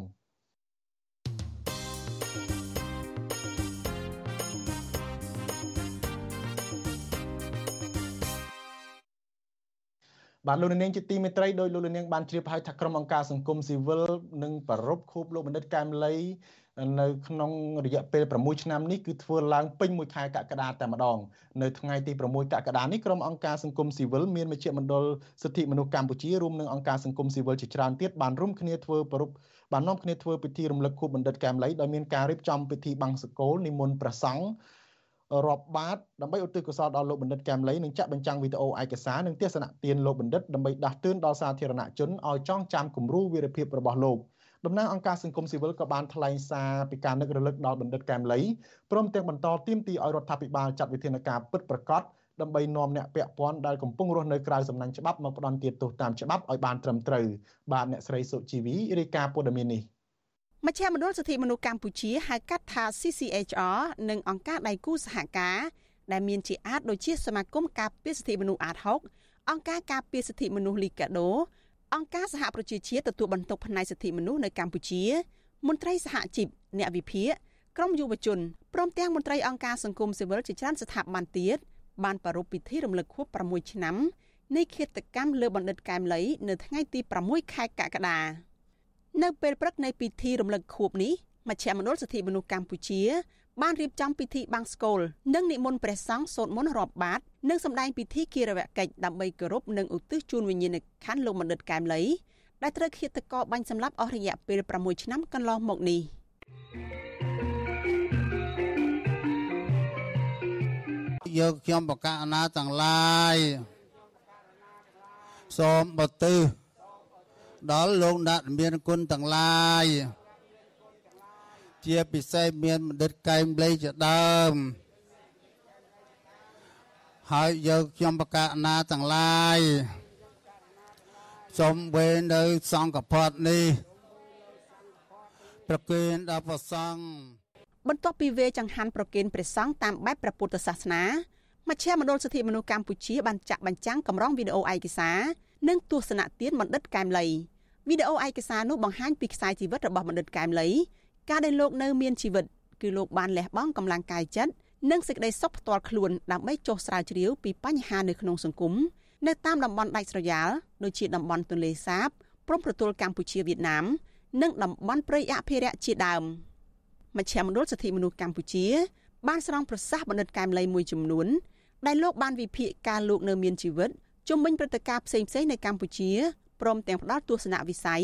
បាទលោកនាងជាទីមេត្រីដោយលោកនាងបានជ្រាបហើយថាក្រុមអង្គការសង្គមស៊ីវិលនិងប្ររពខូបលោកបណ្ឌិតកែមលី នៅក្នុងរយៈពេល6ឆ្នាំនេះគឺធ្វើឡើងពេញមួយខែកក្កដាតែម្ដងនៅថ្ងៃទី6កក្កដានេះក្រុមអង្គការសង្គមស៊ីវិលមានមជ្ឈមណ្ឌលសិទ្ធិមនុស្សកម្ពុជារួមនឹងអង្គការសង្គមស៊ីវិលជាច្រើនទៀតបានរួមគ្នាធ្វើប្រពបាននាំគ្នាធ្វើពិធីរំលឹកខួបបណ្ឌិតកែមលីដោយមានការរៀបចំពិធីបង្សកូលនិមន្តព្រះសង្ឃរាប់បាតដើម្បីឧទ្ទិសកុសលដល់លោកបណ្ឌិតកែមលីនិងចាក់បញ្ចាំងវីដេអូឯកសារនិងទស្សនៈទានលោកបណ្ឌិតដើម្បីដាស់តឿនដល់សាធារណជនឲ្យចងចាំគំរូវីរភាពរបស់លោក តំណាងអង្គការសង្គមស៊ីវិលក៏បានថ្លែងសារពីការនឹករលឹកដល់បណ្ឌិតកែមលីព្រមទាំងបន្តទាមទារឲ្យរដ្ឋាភិបាលចាត់វិធានការពិតប្រាកដដើម្បីនាំអ្នកពាក់ព័ន្ធដែលកំពុងរស់នៅក្រៅសំណាញ់ច្បាប់មកផ្ដន់ទាទោសតាមច្បាប់ឲ្យបានត្រឹមត្រូវបាទអ្នកស្រីសុជីវីរាយការណ៍ព័ត៌មាននេះមជ្ឈមណ្ឌលសិទ្ធិមនុស្សកម្ពុជាហៅកាត់ថា CCHR និងអង្គការដៃគូសហការដែលមានជាអាចដូចជាសមាគមការពារសិទ្ធិមនុស្សអាត6អង្គការការពារសិទ្ធិមនុស្សលីកាដូ អង្គការសហប្រជាជាតិទទួលបន្ទុកផ្នែកសិទ្ធិមនុស្សនៅកម្ពុជា មន្ត្រីសហជីពអ្នកវិភាគក្រមយុវជនព្រមទាំងមន្ត្រីអង្គការសង្គមស៊ីវិលជាច្រើនស្ថាប័នទៀតបានប្រារព្ធពិធីរំលឹកខួប6ឆ្នាំនៃឃាតកម្មលើបណ្ឌិតកែមលីនៅថ្ងៃទី6ខែកក្កដានៅពេលព្រឹកនៃពិធីរំលឹកខួបនេះមជ្ឈមណ្ឌលសិទ្ធិមនុស្សកម្ពុជា បានរៀបចំពិធីបាំងស្កូលនិងនិមន្តព្រះសង្ឃសូត្រមន្តរាប់បាតនិងសម្ដែងពិធីគិរវកិច្ចដើម្បីគោរពនិងឧទ្ទិសជូនវិញ្ញាណក្ខន្ធលោកបណ្ឌិតកែមលីដែលត្រូវឃាតករបាញ់សម្លាប់អស់រយៈពេល6ឆ្នាំកន្លងមកនេះយកខ្ញុំបកអនាទាំងឡាយសូមបទិដល់លោកអ្នកមានគុណទាំងឡាយ ជាពិសេសមានបណ្ឌិតកែមលីជាដើមហើយយកខ្ញុំបកណាទាំងឡាយសូមវេនៅសង្ឃផតនេះ ប្រគេនដល់ព្រះសង្ឃបន្ទាប់ពីវេចង្ហាន់ប្រគេនព្រះសង្ឃតាមបែបព្រះពុទ្ធសាសនាមជ្ឈមណ្ឌលសិទ្ធិមនុស្សកម្ពុជាបានចាក់បញ្ចាំងកម្រងវីដេអូឯកសារនិងទស្សនៈទានបណ្ឌិតកែមលីវីដេអូឯកសារនោះបង្ហាញពីខ្សែជីវិតរបស់បណ្ឌិតកែមលី ការដែលលោកនៅមានជីវិតគឺលោកបានលះបង់កម្លាំងកាយចិត្តនិងសេចក្តីសុខផ្ទាល់ខ្លួនដើម្បីចុះស្រាវជ្រាវពីបញ្ហានៅក្នុងសង្គមនៅតាមតំបន់ដាច់ស្រយាលដូចជាតំបន់ទន្លេសាបព្រំប្រទល់កម្ពុជាវៀតណាម និងតំបន់ព្រៃអភិរក្សជាដើមមជ្ឈមណ្ឌលសិទ្ធិមនុស្សកម្ពុជា បានស្រង់ប្រសាសន៍បណ្ឌិតកែមលីមួយចំនួនដែលលោកបានវិភាគការលោកនៅមានជីវិតជំវិញព្រឹត្តិការណ៍ផ្សេងៗនៅកម្ពុជាព្រមទាំងផ្ដល់ទស្សនវិស័យ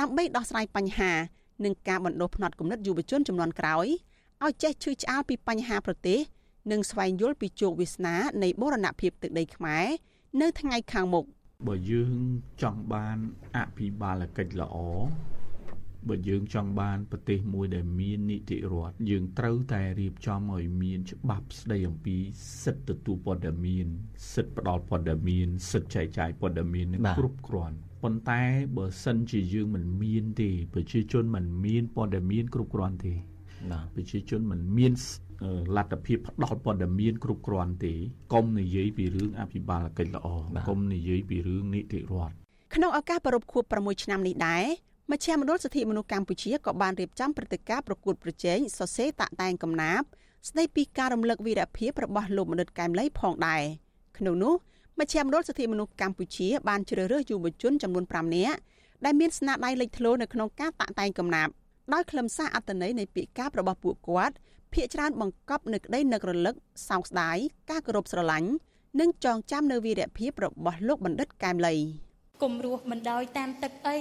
ដើម្បីដោះស្រាយបញ្ហា និងការបណ្ដុះផ្នត់គំនិតយុវជនចំនួនក្រោយឲ្យចេះឈឺឆ្អាលពីបញ្ហាប្រទេសនិងស្វែងយល់ពីជោគវាសនានៃបូរណភាពទឹកដីខ្មែរនៅថ្ងៃខាងមុខបើយើងចង់បានអភិបាលកិច្ចល្អបើយើងចង់បានប្រទេសមួយដែលមាននីតិរដ្ឋយើងត្រូវតែរៀបចំឲ្យមាន ច្បាប់ស្ដីអំពីសិទ្ធិទទួលព័ត៌មានសិទ្ធិផ្ដល់ព័ត៌មានសិទ្ធិចែកចាយព័ត៌មាននឹងគ្រប់គ្រាន់ ប៉ុន្តែបើសិនជាយើងមិនមានទេប្រជាជនមិនមានព័ត៌មានគ្រប់គ្រាន់ទេប្រជាជនមិនមានលទ្ធភាពផ្ដល់ព័ត៌មានគ្រប់គ្រាន់ទេកុំនិយាយពីរឿងអភិបាលកិច្ចល្អកុំនិយាយពីរឿងនីតិរដ្ឋក្នុងឱកាសប្រពខួប6ឆ្នាំនេះដែរមជ្ឈមណ្ឌលសិទ្ធិមនុស្សកម្ពុជាក៏បានរៀបចំព្រឹត្តិការណ៍ប្រកួតប្រជែងសរសេរតាក់តែងកំណាព្យស្ដីពីការរំលឹកវីរភាពរបស់លោកមនិតកែមលីផងដែរក្នុងនោះ មជ្ឈមណ្ឌលសិទ្ធិមនុស្សកម្ពុជាបានជ្រើសរើសយុវជនចំនួន5នាក់ដែលមានស្នាដៃលេចធ្លោនៅក្នុងការតាក់តែងកំណាព្យដោយខ្លឹមសារអត្ថន័យនៃពាក្យការរបស់ពួកគាត់ភាកច្រើនបង្កប់នៅក្តីនឹករលឹកសោកស្ដាយការគោរពស្រឡាញ់និងចងចាំនៅវីរភាពរបស់លោកបណ្ឌិតកែមលីគំរោះមិនដោយតាមទឹកអី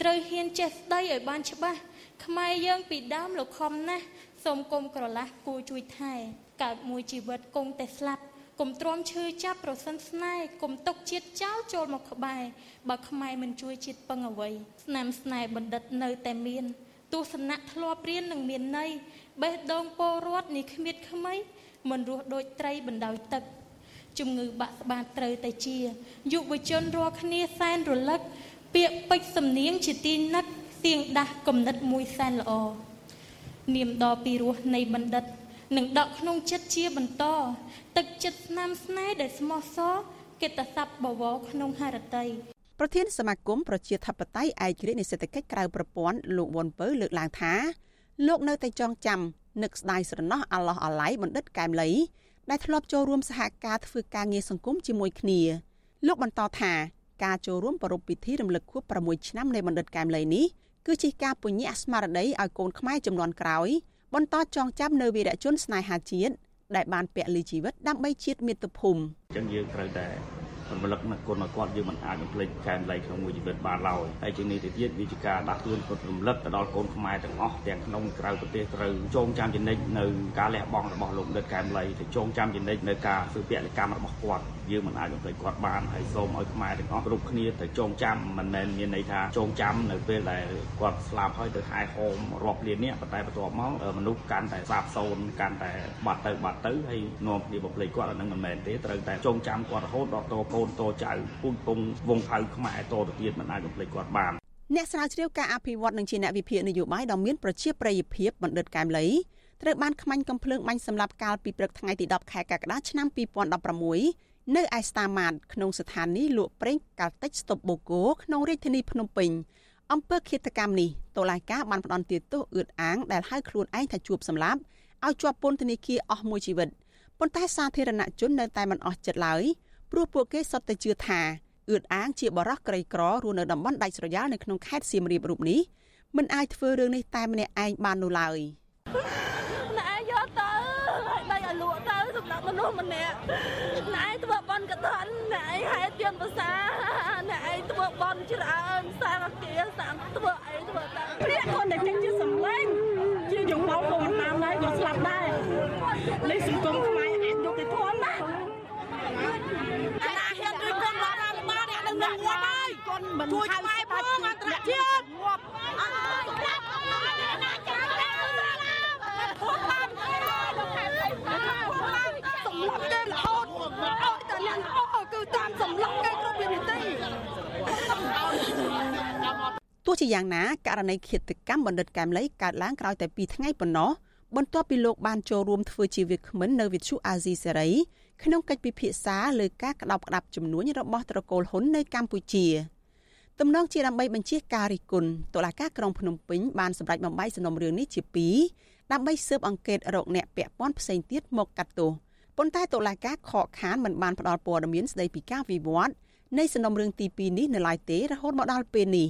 ត្រូវហ៊ានចេះស្ដីឲ្យបានច្បាស់ខ្មែរយើងពីដើមលោកខំណាស់សូមគុំក្រឡាស់គួរជួយថែកើតមួយជីវិតគង់តែស្លាប់គុំ ទ្រាំឈឺចាប់ប្រសិនស្នេហ៍គុំຕົកជាតិចោលចូលមកក្បែរបើខ្មែរមិនជួយជាតិពឹងអ្វីស្នាមស្នេហ៍បណ្ឌិតនៅតែមានទស្សនៈធ្លាប់រៀននឹងមានន័យបេះដូងពលរដ្ឋនេះគ្មៀតខ្មៃមិនរស់ដូចត្រីបណ្ដោយទឹកជំងឺបាក់ស្បាតត្រូវតែជាយុវជនរាល់គ្នាសែនរលឹកពាក្យពេចសំនៀងជាទីនឹកសៀងដាស់គំនិតមួយសែនល្អនាមដ៏ពីរោះនៃបណ្ឌិត នឹងដកក្នុងចិត្តជាបន្ត ទឹកចិត្តស្នាមស្នេហ៍ដែលស្មោះសរកិត្តស័ព្ទបវរក្នុងហរតីប្រធានសមាគមប្រជាធិបតេយ្យឯករាជ្យនៃសេដ្ឋកិច្ចក្រៅប្រព័ន្ធលោកវ៉ុនពៅលើកឡើងថាលោកនៅតែចងចាំនឹកស្ដាយស្រណោះអាឡោះអាឡៃបណ្ឌិតកែមលីដែលធ្លាប់ចូលរួមសហការធ្វើការងារសង្គមជាមួយគ្នាលោកបន្តថាការចូលរួមប្រារព្ធពិធីរំលឹកខួប6ឆ្នាំនៃបណ្ឌិតកែមលីនេះគឺជាការពញ្ញាស្មារតីឲ្យកូនខ្មែរចំនួនក្រោយ បន្តចងចាំនៅវីរជនស្នេហាជាតិដែលបានពលីជីវិតដើម្បីជាតិមាតុភូមិអញ្ចឹងយើងត្រូវតែរំលឹកនឹកគុណរបស់គាត់យើងមិនអាចបំភ្លេចកែមលៃក្នុងមួយជីវិតបានឡើយហើយជានេះទៅទៀតវាជាការដាស់តឿនគាត់រំលឹកទៅដល់កូនខ្មែរទាំងអស់ទាំងក្នុងក្រៅប្រទេសត្រូវចងចាំចំណិចនៅការលះបង់របស់លោកដិតកែមលៃទៅចងចាំចំណិចនៅការធ្វើពលកម្មរបស់គាត់ យើងមិនអាចបំភ្លេចគាត់បានហើយសូមឲ្យខ្មែរទាំងអស់គ្រប់គ្នាទៅចងចាំមិនមែនមានន័យថាចងចាំនៅពេលដែលគាត់ស្លាប់ហើយទៅហែហោមរាប់លាននេះប៉ុន្តែបន្ទាប់មកមនុស្សកាន់តែសាបសូន្យកាន់តែបាត់ទៅបាត់ទៅហើយនាំគ្នាបំភ្លេចគាត់អានឹងមិនមែនទេត្រូវតែចងចាំគាត់រហូតដល់តកូនតចៅពូជពងវងផៅខ្មែរតទៅទៀតមិនអាចបំភ្លេចគាត់បានអ្នកស្រាវជ្រាវការអភិវឌ្ឍនឹងជាអ្នកវិភាគនយោបាយដ៏មានប្រជាប្រិយភាពបណ្ឌិតកែមលីត្រូវបានខ្មាញ់កំភ្លើងបាញ់សម្លាប់កាលពីព្រឹកថ្ងៃទី10ខែកក្កដាឆ្នាំ2016 នៅឯស្តាម៉ាតក្នុងស្ថានីយ៍លក់ប្រេងកាល់តិចស្តុបបូកូក្នុងរាជធានីភ្នំពេញអំពើឃាតកម្មនេះតុលាការបានផ្តន្ទាទោសអឿតអាងដែលហៅខ្លួនឯងថាជួបសម្លាប់ឲ្យជាប់ពន្ធនាគារអស់មួយជីវិតប៉ុន្តែសាធារណជននៅតែមិនអស់ចិត្តឡើយព្រោះពួកគេសុទ្ធតែជឿថាអឿតអាងជាបរិះក្រីក្ររស់នៅតំបន់ដាច់ស្រយាលនៅក្នុងខេត្តសៀមរាបរូបនេះមិនអាចធ្វើរឿងនេះតែម្នាក់ឯងបាននោះឡើយណែយកទៅឲ្យដៃឲ្យលក់ទៅស ម្រាប់មនុស្សម្នាក់ណែធ្វើបន់កតនណែហេតុទៀនភាសាណែធ្វើបន់ច្រើនសាងគាសាងធ្វើអីធ្វើទៅព្រាកខ្លួនតែចេញជាសំឡេងជាយងមកខ្លួនតាមដែរក៏ស្លាប់ដែរនេះសង្គមខ្មែរអាចយកទៅធំណាអាណាហ៊ានដូចកូនរដ្ឋាភិបាលអ្នកនឹងងាប់ហើយជួយខ្មែរផងអន្តរជាតិងាប់អើយប្រាប់អាណាចាំ សម្លឹងគេរហូតឲ្យតែអ្នកល្អគឺតាមសម្លឹងគេគ្រប់វិនាទីទោះជាយ៉ាងណាករណីឃាតកម្មបណ្ឌិតកែមលីកើតឡើងក្រោយតែ2ថ្ងៃប៉ុណ្ណោះបន្ទាប់ពីលោកបានចូលរួមធ្វើជាវាគ្មិននៅវិទ្យុអាស៊ីសេរីក្នុងកិច្ចពិភាក្សាលើការក្តោបក្តាប់ចំនួនរបស់ត្រកូលហ៊ុននៅកម្ពុជាទំនងជាដើម្បីបញ្ជាការរិះគន់តុលាការក្រុងភ្នំពេញបានសម្រេចបំបីសំណុំរឿងនេះជា2 ដើម្បីស៊ើបអង្កេតរកអ្នកពាក់ព័ន្ធផ្សេងទៀតមកកាត់ទោសប៉ុន្តែតុលាការខកខានមិនបានផ្ដល់ព័ត៌មានស្ដីពីការវិវត្តនៃសំណុំរឿងទី2នេះនៅឡើយទេរហូតមកដល់ពេលនេះ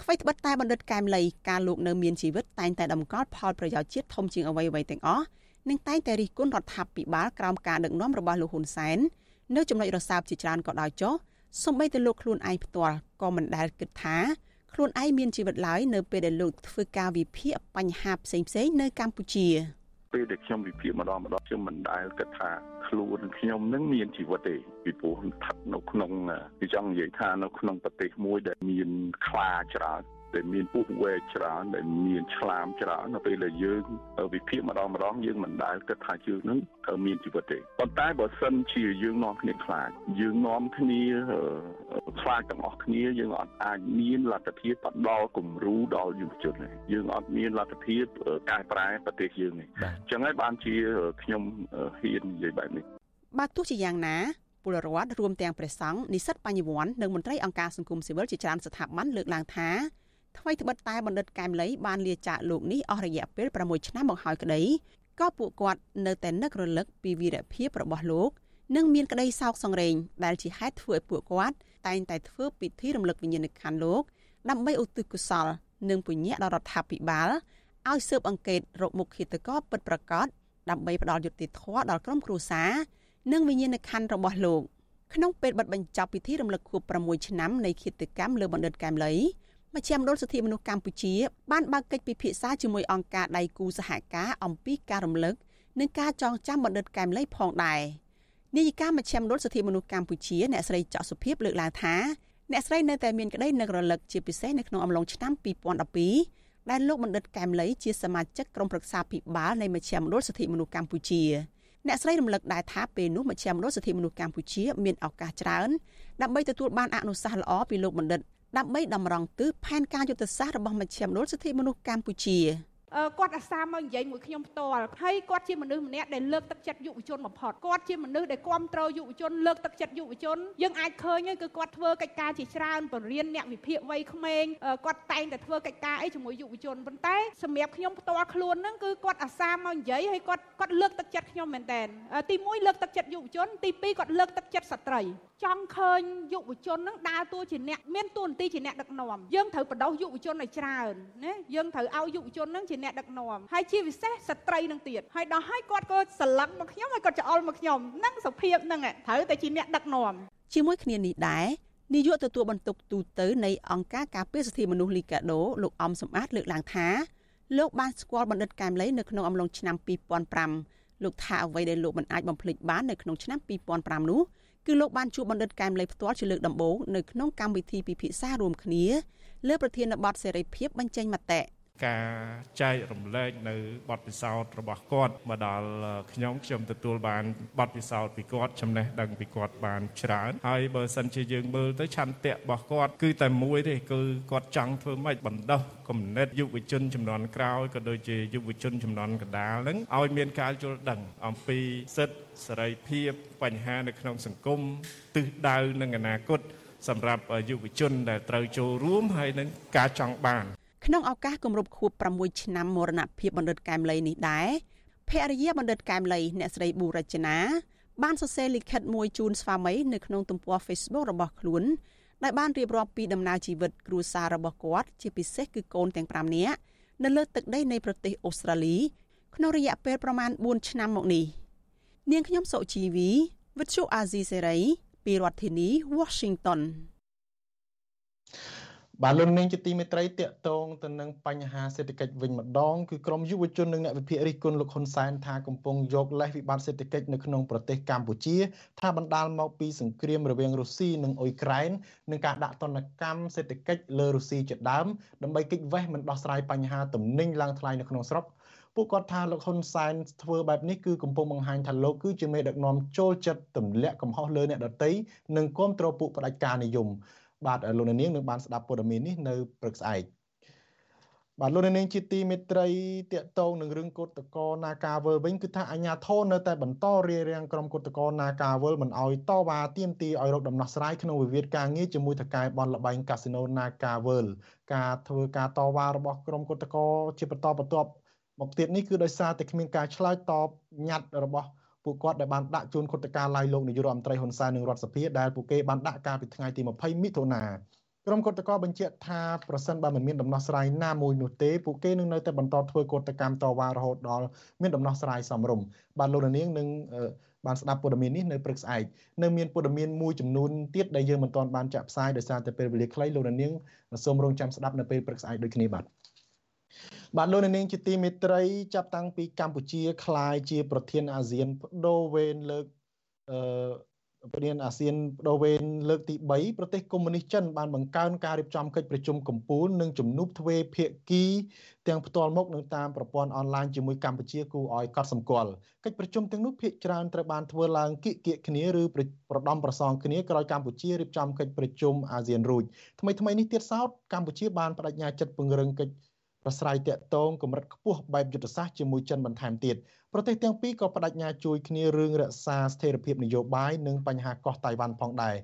អ្វីត្បិតតែបណ្ឌិតកែមលីការលោកនៅមានជីវិតតែងតែតម្កល់ផលប្រយោជន៍ជាតិធំជាងអ្វីៗទាំងអស់និងតែងតែរិះគន់រដ្ឋាភិបាលក្រោមការដឹកនាំរបស់លោកហ៊ុនសែននៅចំណុចរសើបជាច្រើនក៏ដោយចុះសូម្បីតែលោកខ្លួនឯងផ្ទាល់ក៏មិនដែលគិតថា ខ្លួនឯងមានជីវិតឡើយនៅពេលដែលលោកធ្វើការវិភាគបញ្ហាផ្សេងៗនៅកម្ពុជា។ពេលដែលខ្ញុំវិភាគម្ដងម្ដងខ្ញុំមិនដែលគិតថាខ្លួនខ្ញុំនឹងមានជីវិតទេពីព្រោះស្ថិតនៅក្នុងគឺចង់និយាយថានៅក្នុងប្រទេសមួយដែលមានខ្លាច្រើន ដែលមានពុះវែកច្រើនដែលមានឆ្លាមច្រើននៅពេលដែលយើងវិភាគម្ដងម្ដងយើងមិនដែលគិតថាយើងនឹងមានជីវិតទេប៉ុន្តែបើសិនជាយើងនាំគ្នាខ្លាចយើងនាំគ្នាខ្លាចទាំងអស់គ្នាយើងអត់អាចមានលទ្ធភាពបដល់គំរូដល់យុវជនទេយើងអត់មានលទ្ធភាពកែប្រែប្រទេសយើងទេអញ្ចឹងហើយបានជាខ្ញុំហ៊ាននិយាយបែបនេះបាទទោះជាយ៉ាងណាពលរដ្ឋរួមទាំងព្រះសង្ឃនិស្សិតបញ្ញវន្តនិងមន្ត្រីអង្គការសង្គមស៊ីវិលជាច្រើនស្ថាប័នលើកឡើងថា ថ្មីត្បិតតែបណ្ឌិតកែមលីបានលាចាកលោកនេះអស់រយៈពេល6ឆ្នាំមកហើយក្តីក៏ពួកគាត់នៅតែនឹករលឹកពីវីរភាពរបស់លោកនិងមានក្តីសោកសង្រេងដែលជាហេតុធ្វើឲ្យពួកគាត់តែងតែធ្វើពិធីរំលឹកវិញ្ញាណក្ខន្ធលោកដើម្បីឧទ្ទិសកុសល និងពុញ្ញៈដល់រដ្ឋាភិបាលឲ្យស៊ើបអង្កេតរកមុខឃាតករពិតប្រាកដដើម្បីផ្ដល់យុត្តិធម៌ដល់ក្រុមគ្រួសារនិងវិញ្ញាណក្ខន្ធរបស់លោកក្នុងពេលបិទបញ្ចប់ពិធីរំលឹកខួប6ឆ្នាំនៃឃាតកម្មលើបណ្ឌិតកែមលី មជ្ឈមណ្ឌលសិទ្ធិមនុស្សកម្ពុជា បានបើកកិច្ចពិភាក្សាជាមួយអង្គការដៃគូសហការអំពីការរំលឹកនិងការចងចាំបណ្ឌិតកែមលីផងដែរនាយិកាមជ្ឈមណ្ឌលសិទ្ធិមនុស្សកម្ពុជាអ្នកស្រីចောက်សុភីបលើកឡើងថាអ្នកស្រីនៅតែមានក្តីនឹករលឹកជាពិសេសនៅក្នុងអំឡុងឆ្នាំ2012ដែលលោកបណ្ឌិតកែមលីជាសមាជិកក្រុមប្រឹក្សាភិបាលនៃមជ្ឈមណ្ឌលសិទ្ធិមនុស្សកម្ពុជាអ្នកស្រីរំលឹកដែរថាពេលនោះមជ្ឈមណ្ឌលសិទ្ធិមនុស្សកម្ពុជាមានឱកាសច្រើនដើម្បីទទួលបានអនុសាសន៍ល្អពីលោកបណ្ឌិត ដើម្បីតម្រង់ទិសផែនការយុទ្ធសាស្ត្ររបស់មជ្ឈមណ្ឌលសិទ្ធិមនុស្សកម្ពុជាគាត់អាសាមកនិយាយមួយខ្ញុំផ្ទាល់ហើយគាត់ជាមនុស្សម្នាក់ដែលលើកទឹកចិត្តយុវជនបំផុតគាត់ជាមនុស្សដែលគ្រប់គ្រងយុវជនលើកទឹកចិត្តយុវជនយើងអាចឃើញគឺគាត់ធ្វើកិច្ចការជាច្រើនបរិញ្ញាអ្នកវិភាគវ័យក្មេងគាត់តែងតែធ្វើកិច្ចការអីជាមួយយុវជនប៉ុន្តែសម្រាប់ខ្ញុំផ្ទាល់ខ្លួនហ្នឹងគឺគាត់អាសាមកនិយាយហើយគាត់គាត់លើកទឹកចិត្តខ្ញុំមែនតើទី1លើកទឹកចិត្តយុវជនទី2គាត់លើកទឹកចិត្តស្ត្រី ចង់ឃើញយុវជននឹងដើរតួជាអ្នកមានតួនាទីជាអ្នកដឹកនាំយើងត្រូវបដោះយុវជនឲ្យច្រើនណាយើងត្រូវឲ្យយុវជននឹងជាអ្នកដឹកនាំហើយជាពិសេសស្ត្រីនឹងទៀតហើយដល់ឲ្យគាត់ក៏ស្រឡឹងមកខ្ញុំហើយគាត់ច្អល់មកខ្ញុំនឹងសុភាពនឹងត្រូវតែជាអ្នកដឹកនាំជាមួយគ្នានេះដែរនាយកទទួលបន្ទុកទូតនៃអង្គការការពារសិទ្ធិមនុស្សលីកាដូលោកអំសំអាតលើកឡើងថាលោកបានស្គាល់បណ្ឌិតកែមលីនៅក្នុងអំឡុងឆ្នាំ2005លោកថាអ្វីដែលលោកមិនអាចបំភ្លេចបាននៅក្នុងឆ្នាំ2005នោះ គឺលោកបានជួបបណ្ឌិតកែមលីផ្ទាល់ជាលើកដំបូងនៅក្នុងកម្មវិធីពិភាក្សារួមគ្នាលើប្រធានបទសេរីភាពបញ្ចេញមតិ ការចែករំលែកនៅបទពិសោធន៍របស់គាត់មកដល់ខ្ញុំខ្ញុំទទួលបានបទពិសោធន៍ពីគាត់ចំណេះដឹងពីគាត់បានច្រើនហើយបើសិនជាយើងមើលទៅឆន្ទៈរបស់គាត់គឺតែមួយទេគឺគាត់ចង់ធ្វើម៉េចបណ្ដោះគំនិតយុវជនចំនួនក្រោយក៏ដូចជាយុវជនចំនួនកណ្ដាលហ្នឹងឲ្យមានការយល់ដឹងអំពីសិទ្ធិសេរីភាពបញ្ហានៅក្នុងសង្គមទិសដៅនិងអនាគតសម្រាប់យុវជនដែលត្រូវចូលរួមហើយនឹងការចង់បាន ក្នុងឱកាសគម្រប់ខួប6ឆ្នាំមរណភាពបណ្ឌិតកែមលីនេះដែរភរិយាបណ្ឌិតកែមលីអ្នកស្រីប៊ូរចនាបានសរសេរលិខិតមួយជូនស្វាមីនៅក្នុងទំព័រ Facebook របស់ខ្លួនដែលបានរៀបរាប់ពីដំណើរជីវិតគ្រួសាររបស់គាត់ ជាពិសេសគឺកូនទាំង5នាក់នៅលើទឹកដីនៃប្រទេសអូស្ត្រាលី ក្នុងរយៈពេលប្រមាណ4ឆ្នាំមកនេះនាងខ្ញុំសុជីវីវិទ្យុអាស៊ីសេរីពីរដ្ឋធានី Washington បាទលោកនាងជាទីមេត្រីតកតងទៅនឹងបញ្ហាសេដ្ឋកិច្ចវិញម្ដងគឺក្រមយុវជននិងអ្នកវិភាគរិះគន់លោកហ៊ុនសែនថាកំពុងយកលេសវិបត្តិសេដ្ឋកិច្ចនៅក្នុងប្រទេសកម្ពុជាថាបណ្ដាលមកពីសង្គ្រាមរវាងរុស្ស៊ីនិងអ៊ុយក្រែននិងការដាក់ទណ្ឌកម្មសេដ្ឋកិច្ចលើរុស្ស៊ីជាដើមដើម្បីគេចវេះមិនដោះស្រាយបញ្ហាទំនិញឡើងថ្លៃនៅក្នុងស្រុកពួកគាត់ថាលោកហ៊ុនសែនធ្វើបែបនេះគឺកំពុងបង្ហាញថាលោកគឺជាមេដឹកនាំចូលចិត្តទម្លាក់កំហុសលើអ្នកដទៃនិងគ្រប់គ្រងពួកផ្ដាច់ការនិយម បាទលោកនាងនឹងបានស្ដាប់ព័ត៌មាននេះនៅព្រឹកស្អែកបាទលោកនាងជាទីមេត្រីតកតងនឹងរឿងកុតកោនាការវលវិញគឺថាអាញាធននៅតែបន្តរារាំងក្រុមកុតកោនាការវលមិនអោយតវ៉ាទាមទារឲ្យរកដំណោះស្រាយក្នុងវិវាទការងារជាមួយថកែបនលបែងកាស៊ីណូនាការវលការធ្វើការតវ៉ារបស់ក្រុមកុតកោជាបន្តបន្ទាប់មកទៀតនេះគឺដោយសារតែគ្មានការឆ្លើយតបញត្តិរបស់ ពួកគាត់ដែលបានដាក់ជូនគុតការឡាយលោកនាយករដ្ឋមន្ត្រីហ៊ុនសែននិងរដ្ឋសភាដែលពួកគេបានដាក់កាលពីថ្ងៃទី20មិថុនាក្រុមគុតកោបញ្ជាក់ថាប្រសិនបើមិនមានដំណោះស្រាយណាមួយនោះទេពួកគេនឹងនៅតែបន្តធ្វើកតកម្មតវ៉ារហូតដល់មានដំណោះស្រាយសមរម្យបាទលោកនាងនឹងបានស្ដាប់ព័ត៌មាននេះនៅព្រឹកស្អែកនៅមានព័ត៌មានមួយចំនួនទៀតដែលយើងមិនទាន់បានចាក់ផ្សាយដោយសារតែពេលវេលាខ្លីលោកនាងសូមរងចាំស្ដាប់នៅពេលព្រឹកស្អែកដូចគ្នាបាទ បាទលោកនាងជាទីមេត្រី ចាប់តាំងពីកម្ពុជាក្លាយជា ប្រធានអាស៊ានបដូវវេនលើកអឺប្រធានអាស៊ានបដូវវេនលើកទី3ប្រទេសកុម្មុយនីសចិនបានបង្កើនការរៀបចំកិច្ចប្រជុំកំពូលនិងជំនួបទ្វេភាគីទាំងផ្ទាល់មុខនិងតាមប្រព័ន្ធអនឡាញជាមួយកម្ពុជាគូឲ្យកត់សម្គាល់កិច្ចប្រជុំទាំងនោះភាគច្រើនត្រូវបានធ្វើឡើងគៀកគៀកគ្នាឬប្រដំប្រសងគ្នាក្រោយកម្ពុជារៀបចំកិច្ចប្រជុំអាស៊ានរួចថ្មីថ្មីនេះទៀតសោតកម្ពុជាបានបដិញ្ញាចិត្តពង្រឹងកិច្ច ប្រស្រ័យតាក់ទងកម្រិតខ្ពស់បែបយុទ្ធសាស្ត្រជាមួយចិនបន្ថែមទៀតប្រទេសទាំងពីរក៏បដិញ្ញាជួយគ្នារឿងរក្សាស្ថិរភាពនយោបាយនិងបញ្ហាកោះតៃវ៉ាន់ផងដែរ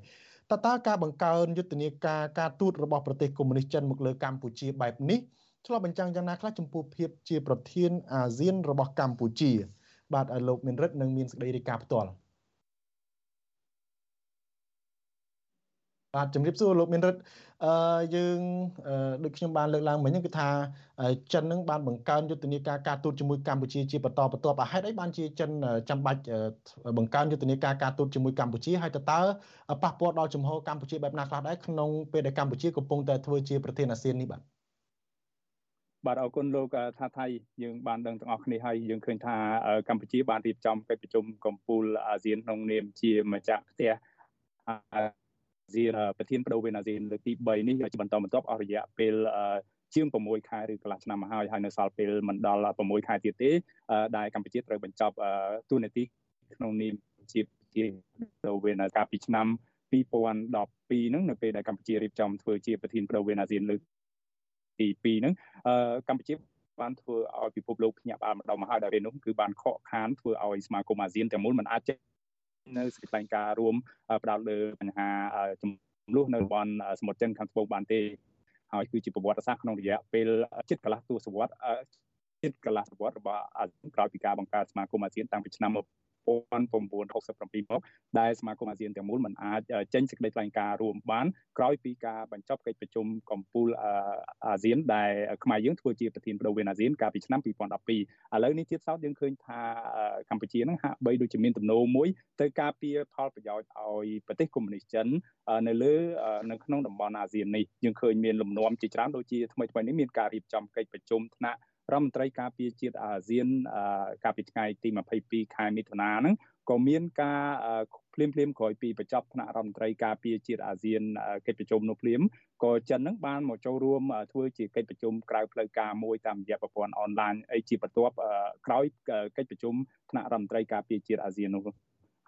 តើតើការបង្កើនយុទ្ធនាការការទូតរបស់ប្រទេសកុម្មុយនីសចិនមកលើកម្ពុជាបែបនេះឆ្លុះបញ្ចាំងយ៉ាងណាខ្លះចំពោះភាពជាប្រធានអាស៊ានរបស់កម្ពុជា បាទឲ្យលោកមានរិទ្ធនឹងមានសេចក្តីរាយការណ៍ផ្ទាល់ បាទជំរាបសួរលោកមានរិទ្ធអឺយើងដូចខ្ញុំបានលើកឡើងមិញហ្នឹងគឺថាចិននឹងបានបង្កើនយុទ្ធនាការការទូតជាមួយកម្ពុជាជាបន្តបន្ទាប់ហេតុអីបានជាចិនចាំបាច់បង្កើនយុទ្ធនាការការទូតជាមួយកម្ពុជាហើយតើតើប៉ះពាល់ដល់ជំហរកម្ពុជាបែបណាខ្លះដែរក្នុងពេលដែលកម្ពុជាកំពុងតែធ្វើជាប្រធានអាស៊ាននេះបាទបាទអរគុណលោកថាថៃយើងបានដឹងទាំងអស់គ្នាហើយយើងឃើញថាកម្ពុជាបានរៀបចំកិច្ចប្រជុំកំពូលអាស៊ានក្នុងនាមជាម្ចាស់ផ្ទះ ស៊ីប្រធានបដូវវេនអាស៊ានលើកទី3នេះជាបន្តបន្ទាប់អស់រយៈពេលជាង6ខែឬកន្លះឆ្នាំមកហើយហើយនៅសល់ពេលមិនដល់6ខែទៀតទេដែលកម្ពុជាត្រូវបញ្ចប់ទូនាទីក្នុងនាមជាប្រធានបដូវវេនកាលពីឆ្នាំ2012ហ្នឹងនៅពេលដែលកម្ពុជារៀបចំធ្វើជាប្រធានបដូវវេនអាស៊ានលើកទី2ហ្នឹងកម្ពុជាបានធ្វើឲ្យពិភពលោកភ្ញាក់ផ្អើលម្ដងមកហើយដល់ពេលនោះគឺបានខកខានធ្វើឲ្យសមាគមអាស៊ានទាំងមូលមិនអាចចេញ នៅសេចក្តីការរួមផ្ដោតលើបញ្ហាចំនួននៅតំបន់សមុទ្រចិនខាងត្បូងបានទេហើយគឺជាប្រវត្តិសាស្ត្រក្នុងរយៈពេលជិតកន្លះទសវត្សរ៍ជិតកន្លះសវត្សរ៍របស់អាស៊ានក្រោយពីការបង្កើតសមាគមអាស៊ានតាំងពីឆ្នាំ 1967មកដែលសមាគមអាស៊ានទាំងមូលមិនអាចចេញសេចក្តីថ្លែងការណ៍រួមបានក្រោយពីការបញ្ចប់កិច្ចប្រជុំកំពូលអាស៊ានដែលខ្មែរយើងធ្វើជាប្រធានបដូវវេនអាស៊ានកាលពីឆ្នាំ2012ឥឡូវនេះទៀតសោតយើងឃើញថាកម្ពុជានឹងហាក់បីដូចជាមានទំនោរមួយទៅការពារផលប្រយោជន៍ឲ្យប្រទេសកុម្មុយនីសចិននៅលើនៅក្នុងតំបន់អាស៊ាននេះយើងឃើញមានលំនាំជាច្រើនដូចជាថ្មីថ្មីនេះមានការរៀបចំកិច្ចប្រជុំថ្នាក់ រដ្ឋមន្ត្រីការពារជាតិអាស៊ានកាលពីថ្ងៃទី22ខែមិថុនាហ្នឹងក៏មានការភ្លាមភ្លាមក្រោយពីបញ្ចប់ថ្នាក់រដ្ឋមន្ត្រីការពារជាតិអាស៊ានកិច្ចប្រជុំនោះភ្លាមក៏ចិនហ្នឹងបានមកចូលរួមធ្វើជាកិច្ចប្រជុំក្រៅផ្លូវការមួយតាមរយៈប្រព័ន្ធអនឡាញអីជាបន្ទាប់ក្រោយកិច្ចប្រជុំថ្នាក់រដ្ឋមន្ត្រីការពារជាតិអាស៊ាននោះ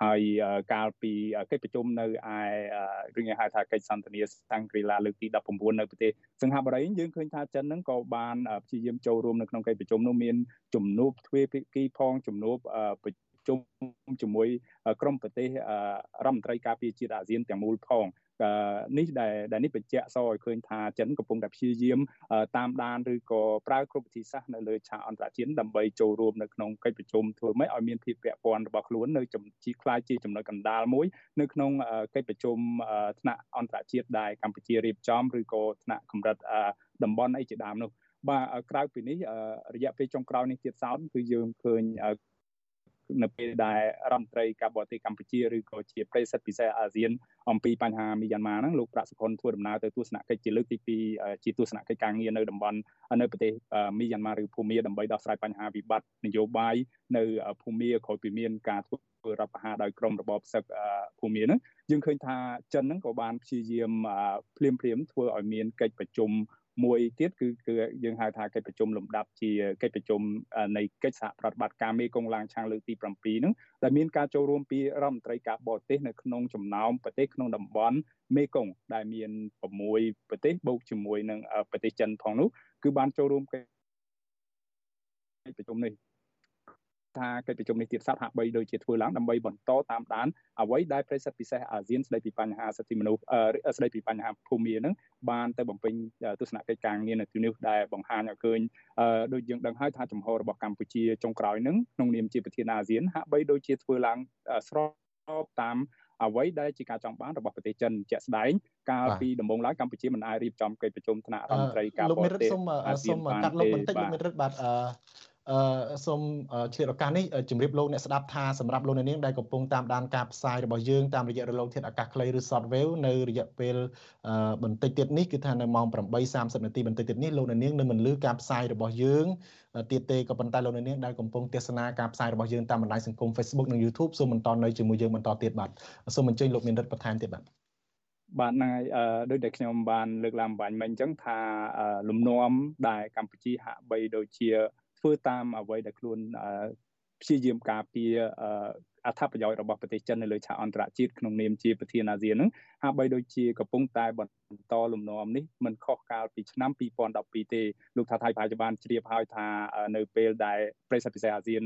ហើយកាលពីកិច្ចប្រជុំនៅឯរឿងហៅថាកិច្ចសន្ទនាសាំងគ្រីឡាលើកទី19នៅប្រទេសសិង្ហបុរីយើងឃើញថាចិនហ្នឹងក៏បានព្យាយាមចូលរួមនៅក្នុងកិច្ចប្រជុំនោះមានជំនួបទ្វេភាគីផងជំនួបប្រជុំជាមួយក្រុមប្រទេសរដ្ឋមន្ត្រីការពារជាតិអាស៊ានទាំងមូលផង នេះដែលដែលនេះបញ្ជាក់សឲ្យឃើញថាចិនកំពុងតែព្យាយាមតាមដានឬក៏ប្រើគ្រប់វិធីសាស្ត្រនៅលើឆាកអន្តរជាតិដើម្បីចូលរួមនៅក្នុងកិច្ចប្រជុំធ្វើម៉េចឲ្យមានភាពពាក់ព័ន្ធរបស់ខ្លួននៅជាខ្លាយជាចំណុចកណ្ដាលមួយនៅក្នុងកិច្ចប្រជុំថ្នាក់អន្តរជាតិដែលកម្ពុជារៀបចំឬក៏ថ្នាក់កម្រិតតំបន់អីជាដើមនោះបាទក្រៅពីនេះរយៈពេលចុងក្រោយនេះទៀតសោតគឺយើងឃើញ នៅពេលដែលរដ្ឋមន្ត្រីការបរទេសកម្ពុជាឬក៏ជាប្រិយសិទ្ធពិសេសអាស៊ានអំពីបញ្ហាមីយ៉ាន់ម៉ាហ្នឹងលោកប្រាក់សុខុនធ្វើដំណើរទៅទស្សនកិច្ចជាលើកទី2ជាទស្សនកិច្ចការងារនៅតំបន់នៅប្រទេសមីយ៉ាន់ម៉ាឬភូមាដើម្បីដោះស្រាយបញ្ហាវិបត្តិនយោបាយនៅភូមាក្រោយពីមានការធ្វើរដ្ឋប្រហារដោយក្រមរបបសឹកភូមាហ្នឹងយើងឃើញថាចិនហ្នឹងក៏បានព្យាយាមភ្លាមភ្លាមធ្វើឲ្យមានកិច្ចប្រជុំ មួយទៀតគឺគឺយើងហៅថាកិច្ចប្រជុំលំដាប់ជាកិច្ចប្រជុំនៃកិច្ចសហប្រតិបត្តិការមេគង្គឡាងឆាងលើកទី7ហ្នឹងដែលមានការចូលរួមពីរដ្ឋមន្ត្រីការបរទេសនៅក្នុងចំណោមប្រទេសក្នុងតំបន់មេគង្គដែលមាន6ប្រទេសបូកជាមួយនឹងប្រទេសចិនផងនោះគឺបានចូលរួមកិច្ចប្រជុំនេះ ថាកិច្ចប្រជុំនេះទៀតសត្វហាក់បីដូចជាធ្វើឡើងដើម្បីបន្តតាមដានអ្វីដែលប្រេសិតពិសេសអាស៊ានស្ដីពីបញ្ហាសិទ្ធិមនុស្សស្ដីពីបញ្ហាភូមិហ្នឹងបានទៅបំពេញទស្សនកិច្ចការងារនៅទីនេះដែលបង្ហាញឲ្យឃើញដូចយើងដឹងហើយថាចំហរបស់កម្ពុជាចុងក្រោយហ្នឹងក្នុងនាមជាប្រធានអាស៊ានហាក់បីដូចជាធ្វើឡើងស្របតាមអ្វីដែលជាការចង់បានរបស់ប្រទេសចិនជាក់ស្ដែងកាលពីដំបូងឡើយកម្ពុជាមិនអាចរៀបចំកិច្ចប្រជុំថ្នាក់រដ្ឋមន្ត្រីការបរទេសអាស៊ានបានទេលោកមេរិតសូមកាត់លោកបន្តិចលោកមេរិតបាទ អឺសូមឆ្លៀតឱកាសនេះជម្រាបលោកអ្នកស្ដាប់ថាសម្រាប់លោកអ្នកនាងដែលកំពុងតាមដានការផ្សាយរបស់យើងតាមរយៈរលកធាតុអាកាសខ្លីឬ Shortwave នៅរយៈពេលបន្តិចទៀតនេះគឺថានៅម៉ោង8:30នាទីបន្តិចទៀតនេះលោកអ្នកនាងនឹងមិនលឺការផ្សាយរបស់យើងទៀតទេក៏ប៉ុន្តែលោកអ្នកនាងដែលកំពុងទស្សនាការផ្សាយរបស់យើងតាមបណ្ដាញសង្គម Facebook និង YouTube សូមបន្តនៅជាមួយយើងបន្តទៀតបាទសូមអញ្ជើញលោកមានរិទ្ធបន្ថែមទៀតបាទបាទហ្នឹងហើយដូចដែលខ្ញុំបានលើកឡើងបាញ់មិញអញ្ចឹងថាលំនាំដែលកម្ពុជាហាក់បីដូចជា ធ្វើតាមអ្វីដែលខ្លួនព្យាយាមការពារអត្ថប្រយោជន៍របស់ប្រទេសចិននៅលើឆាកអន្តរជាតិក្នុងនាមជាប្រធានអាស៊ានហ្នឹងហាក់បីដូចជាកំពុងតែបន្តលំនាំនេះមិនខុសកាលពីឆ្នាំ2012ទេលោកថាថៃប្រហែលជាបានជ្រាបហើយថានៅពេលដែលប្រិយសិទ្ធពិសេសអាស៊ាន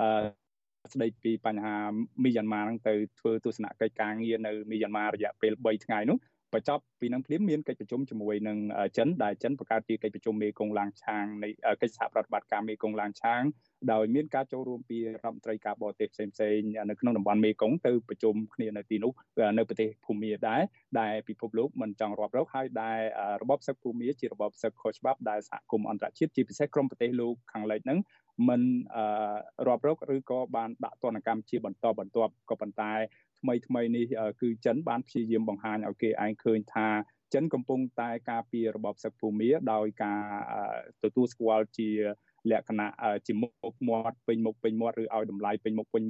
អឺស្ដីពីបញ្ហាមីយ៉ាន់ម៉ាហ្នឹងទៅធ្វើទស្សនកិច្ចការងារនៅមីយ៉ាន់ម៉ារយៈពេល3ថ្ងៃនោះ បញ្ចប់ពីនឹងភ្លាមមានកិច្ចប្រជុំជាមួយនឹងចិនដែលចិនបង្កើតជាកិច្ចប្រជុំមេគង្គឡាងឆាងនៃកិច្ចសហប្រតិបត្តិការមេគង្គឡាងឆាងដោយមានការចូលរួមពីរដ្ឋមន្ត្រីការបរទេសផ្សេងផ្សេងនៅក្នុងតំបន់មេគង្គទៅប្រជុំគ្នានៅទីនោះនៅប្រទេសភូមាដែរដែលពិភពលោកមិនចង់រាប់រកហើយដែលរបបសឹកភូមាជារបបសឹកខុសច្បាប់ដែលសហគមន៍អន្តរជាតិជាពិសេសក្រុមប្រទេសលោកខាងលិចហ្នឹងមិនរាប់រកឬក៏បានដាក់ទណ្ឌកម្មជាបន្តបន្ទាប់ក៏ប៉ុន្តែ ថ្មីថ្មីនេះគឺចិនបានព្យាយាមបង្ហាញឲ្យគេឯងឃើញថាចិនកំពុងតែការពាររបបសឹកភូមាដោយការទទួលស្គាល់ជាលក្ខណៈជាមុខមាត់ពេញមុខពេញមាត់ឬឲ្យតម្លៃពេញមុខពេញមាត់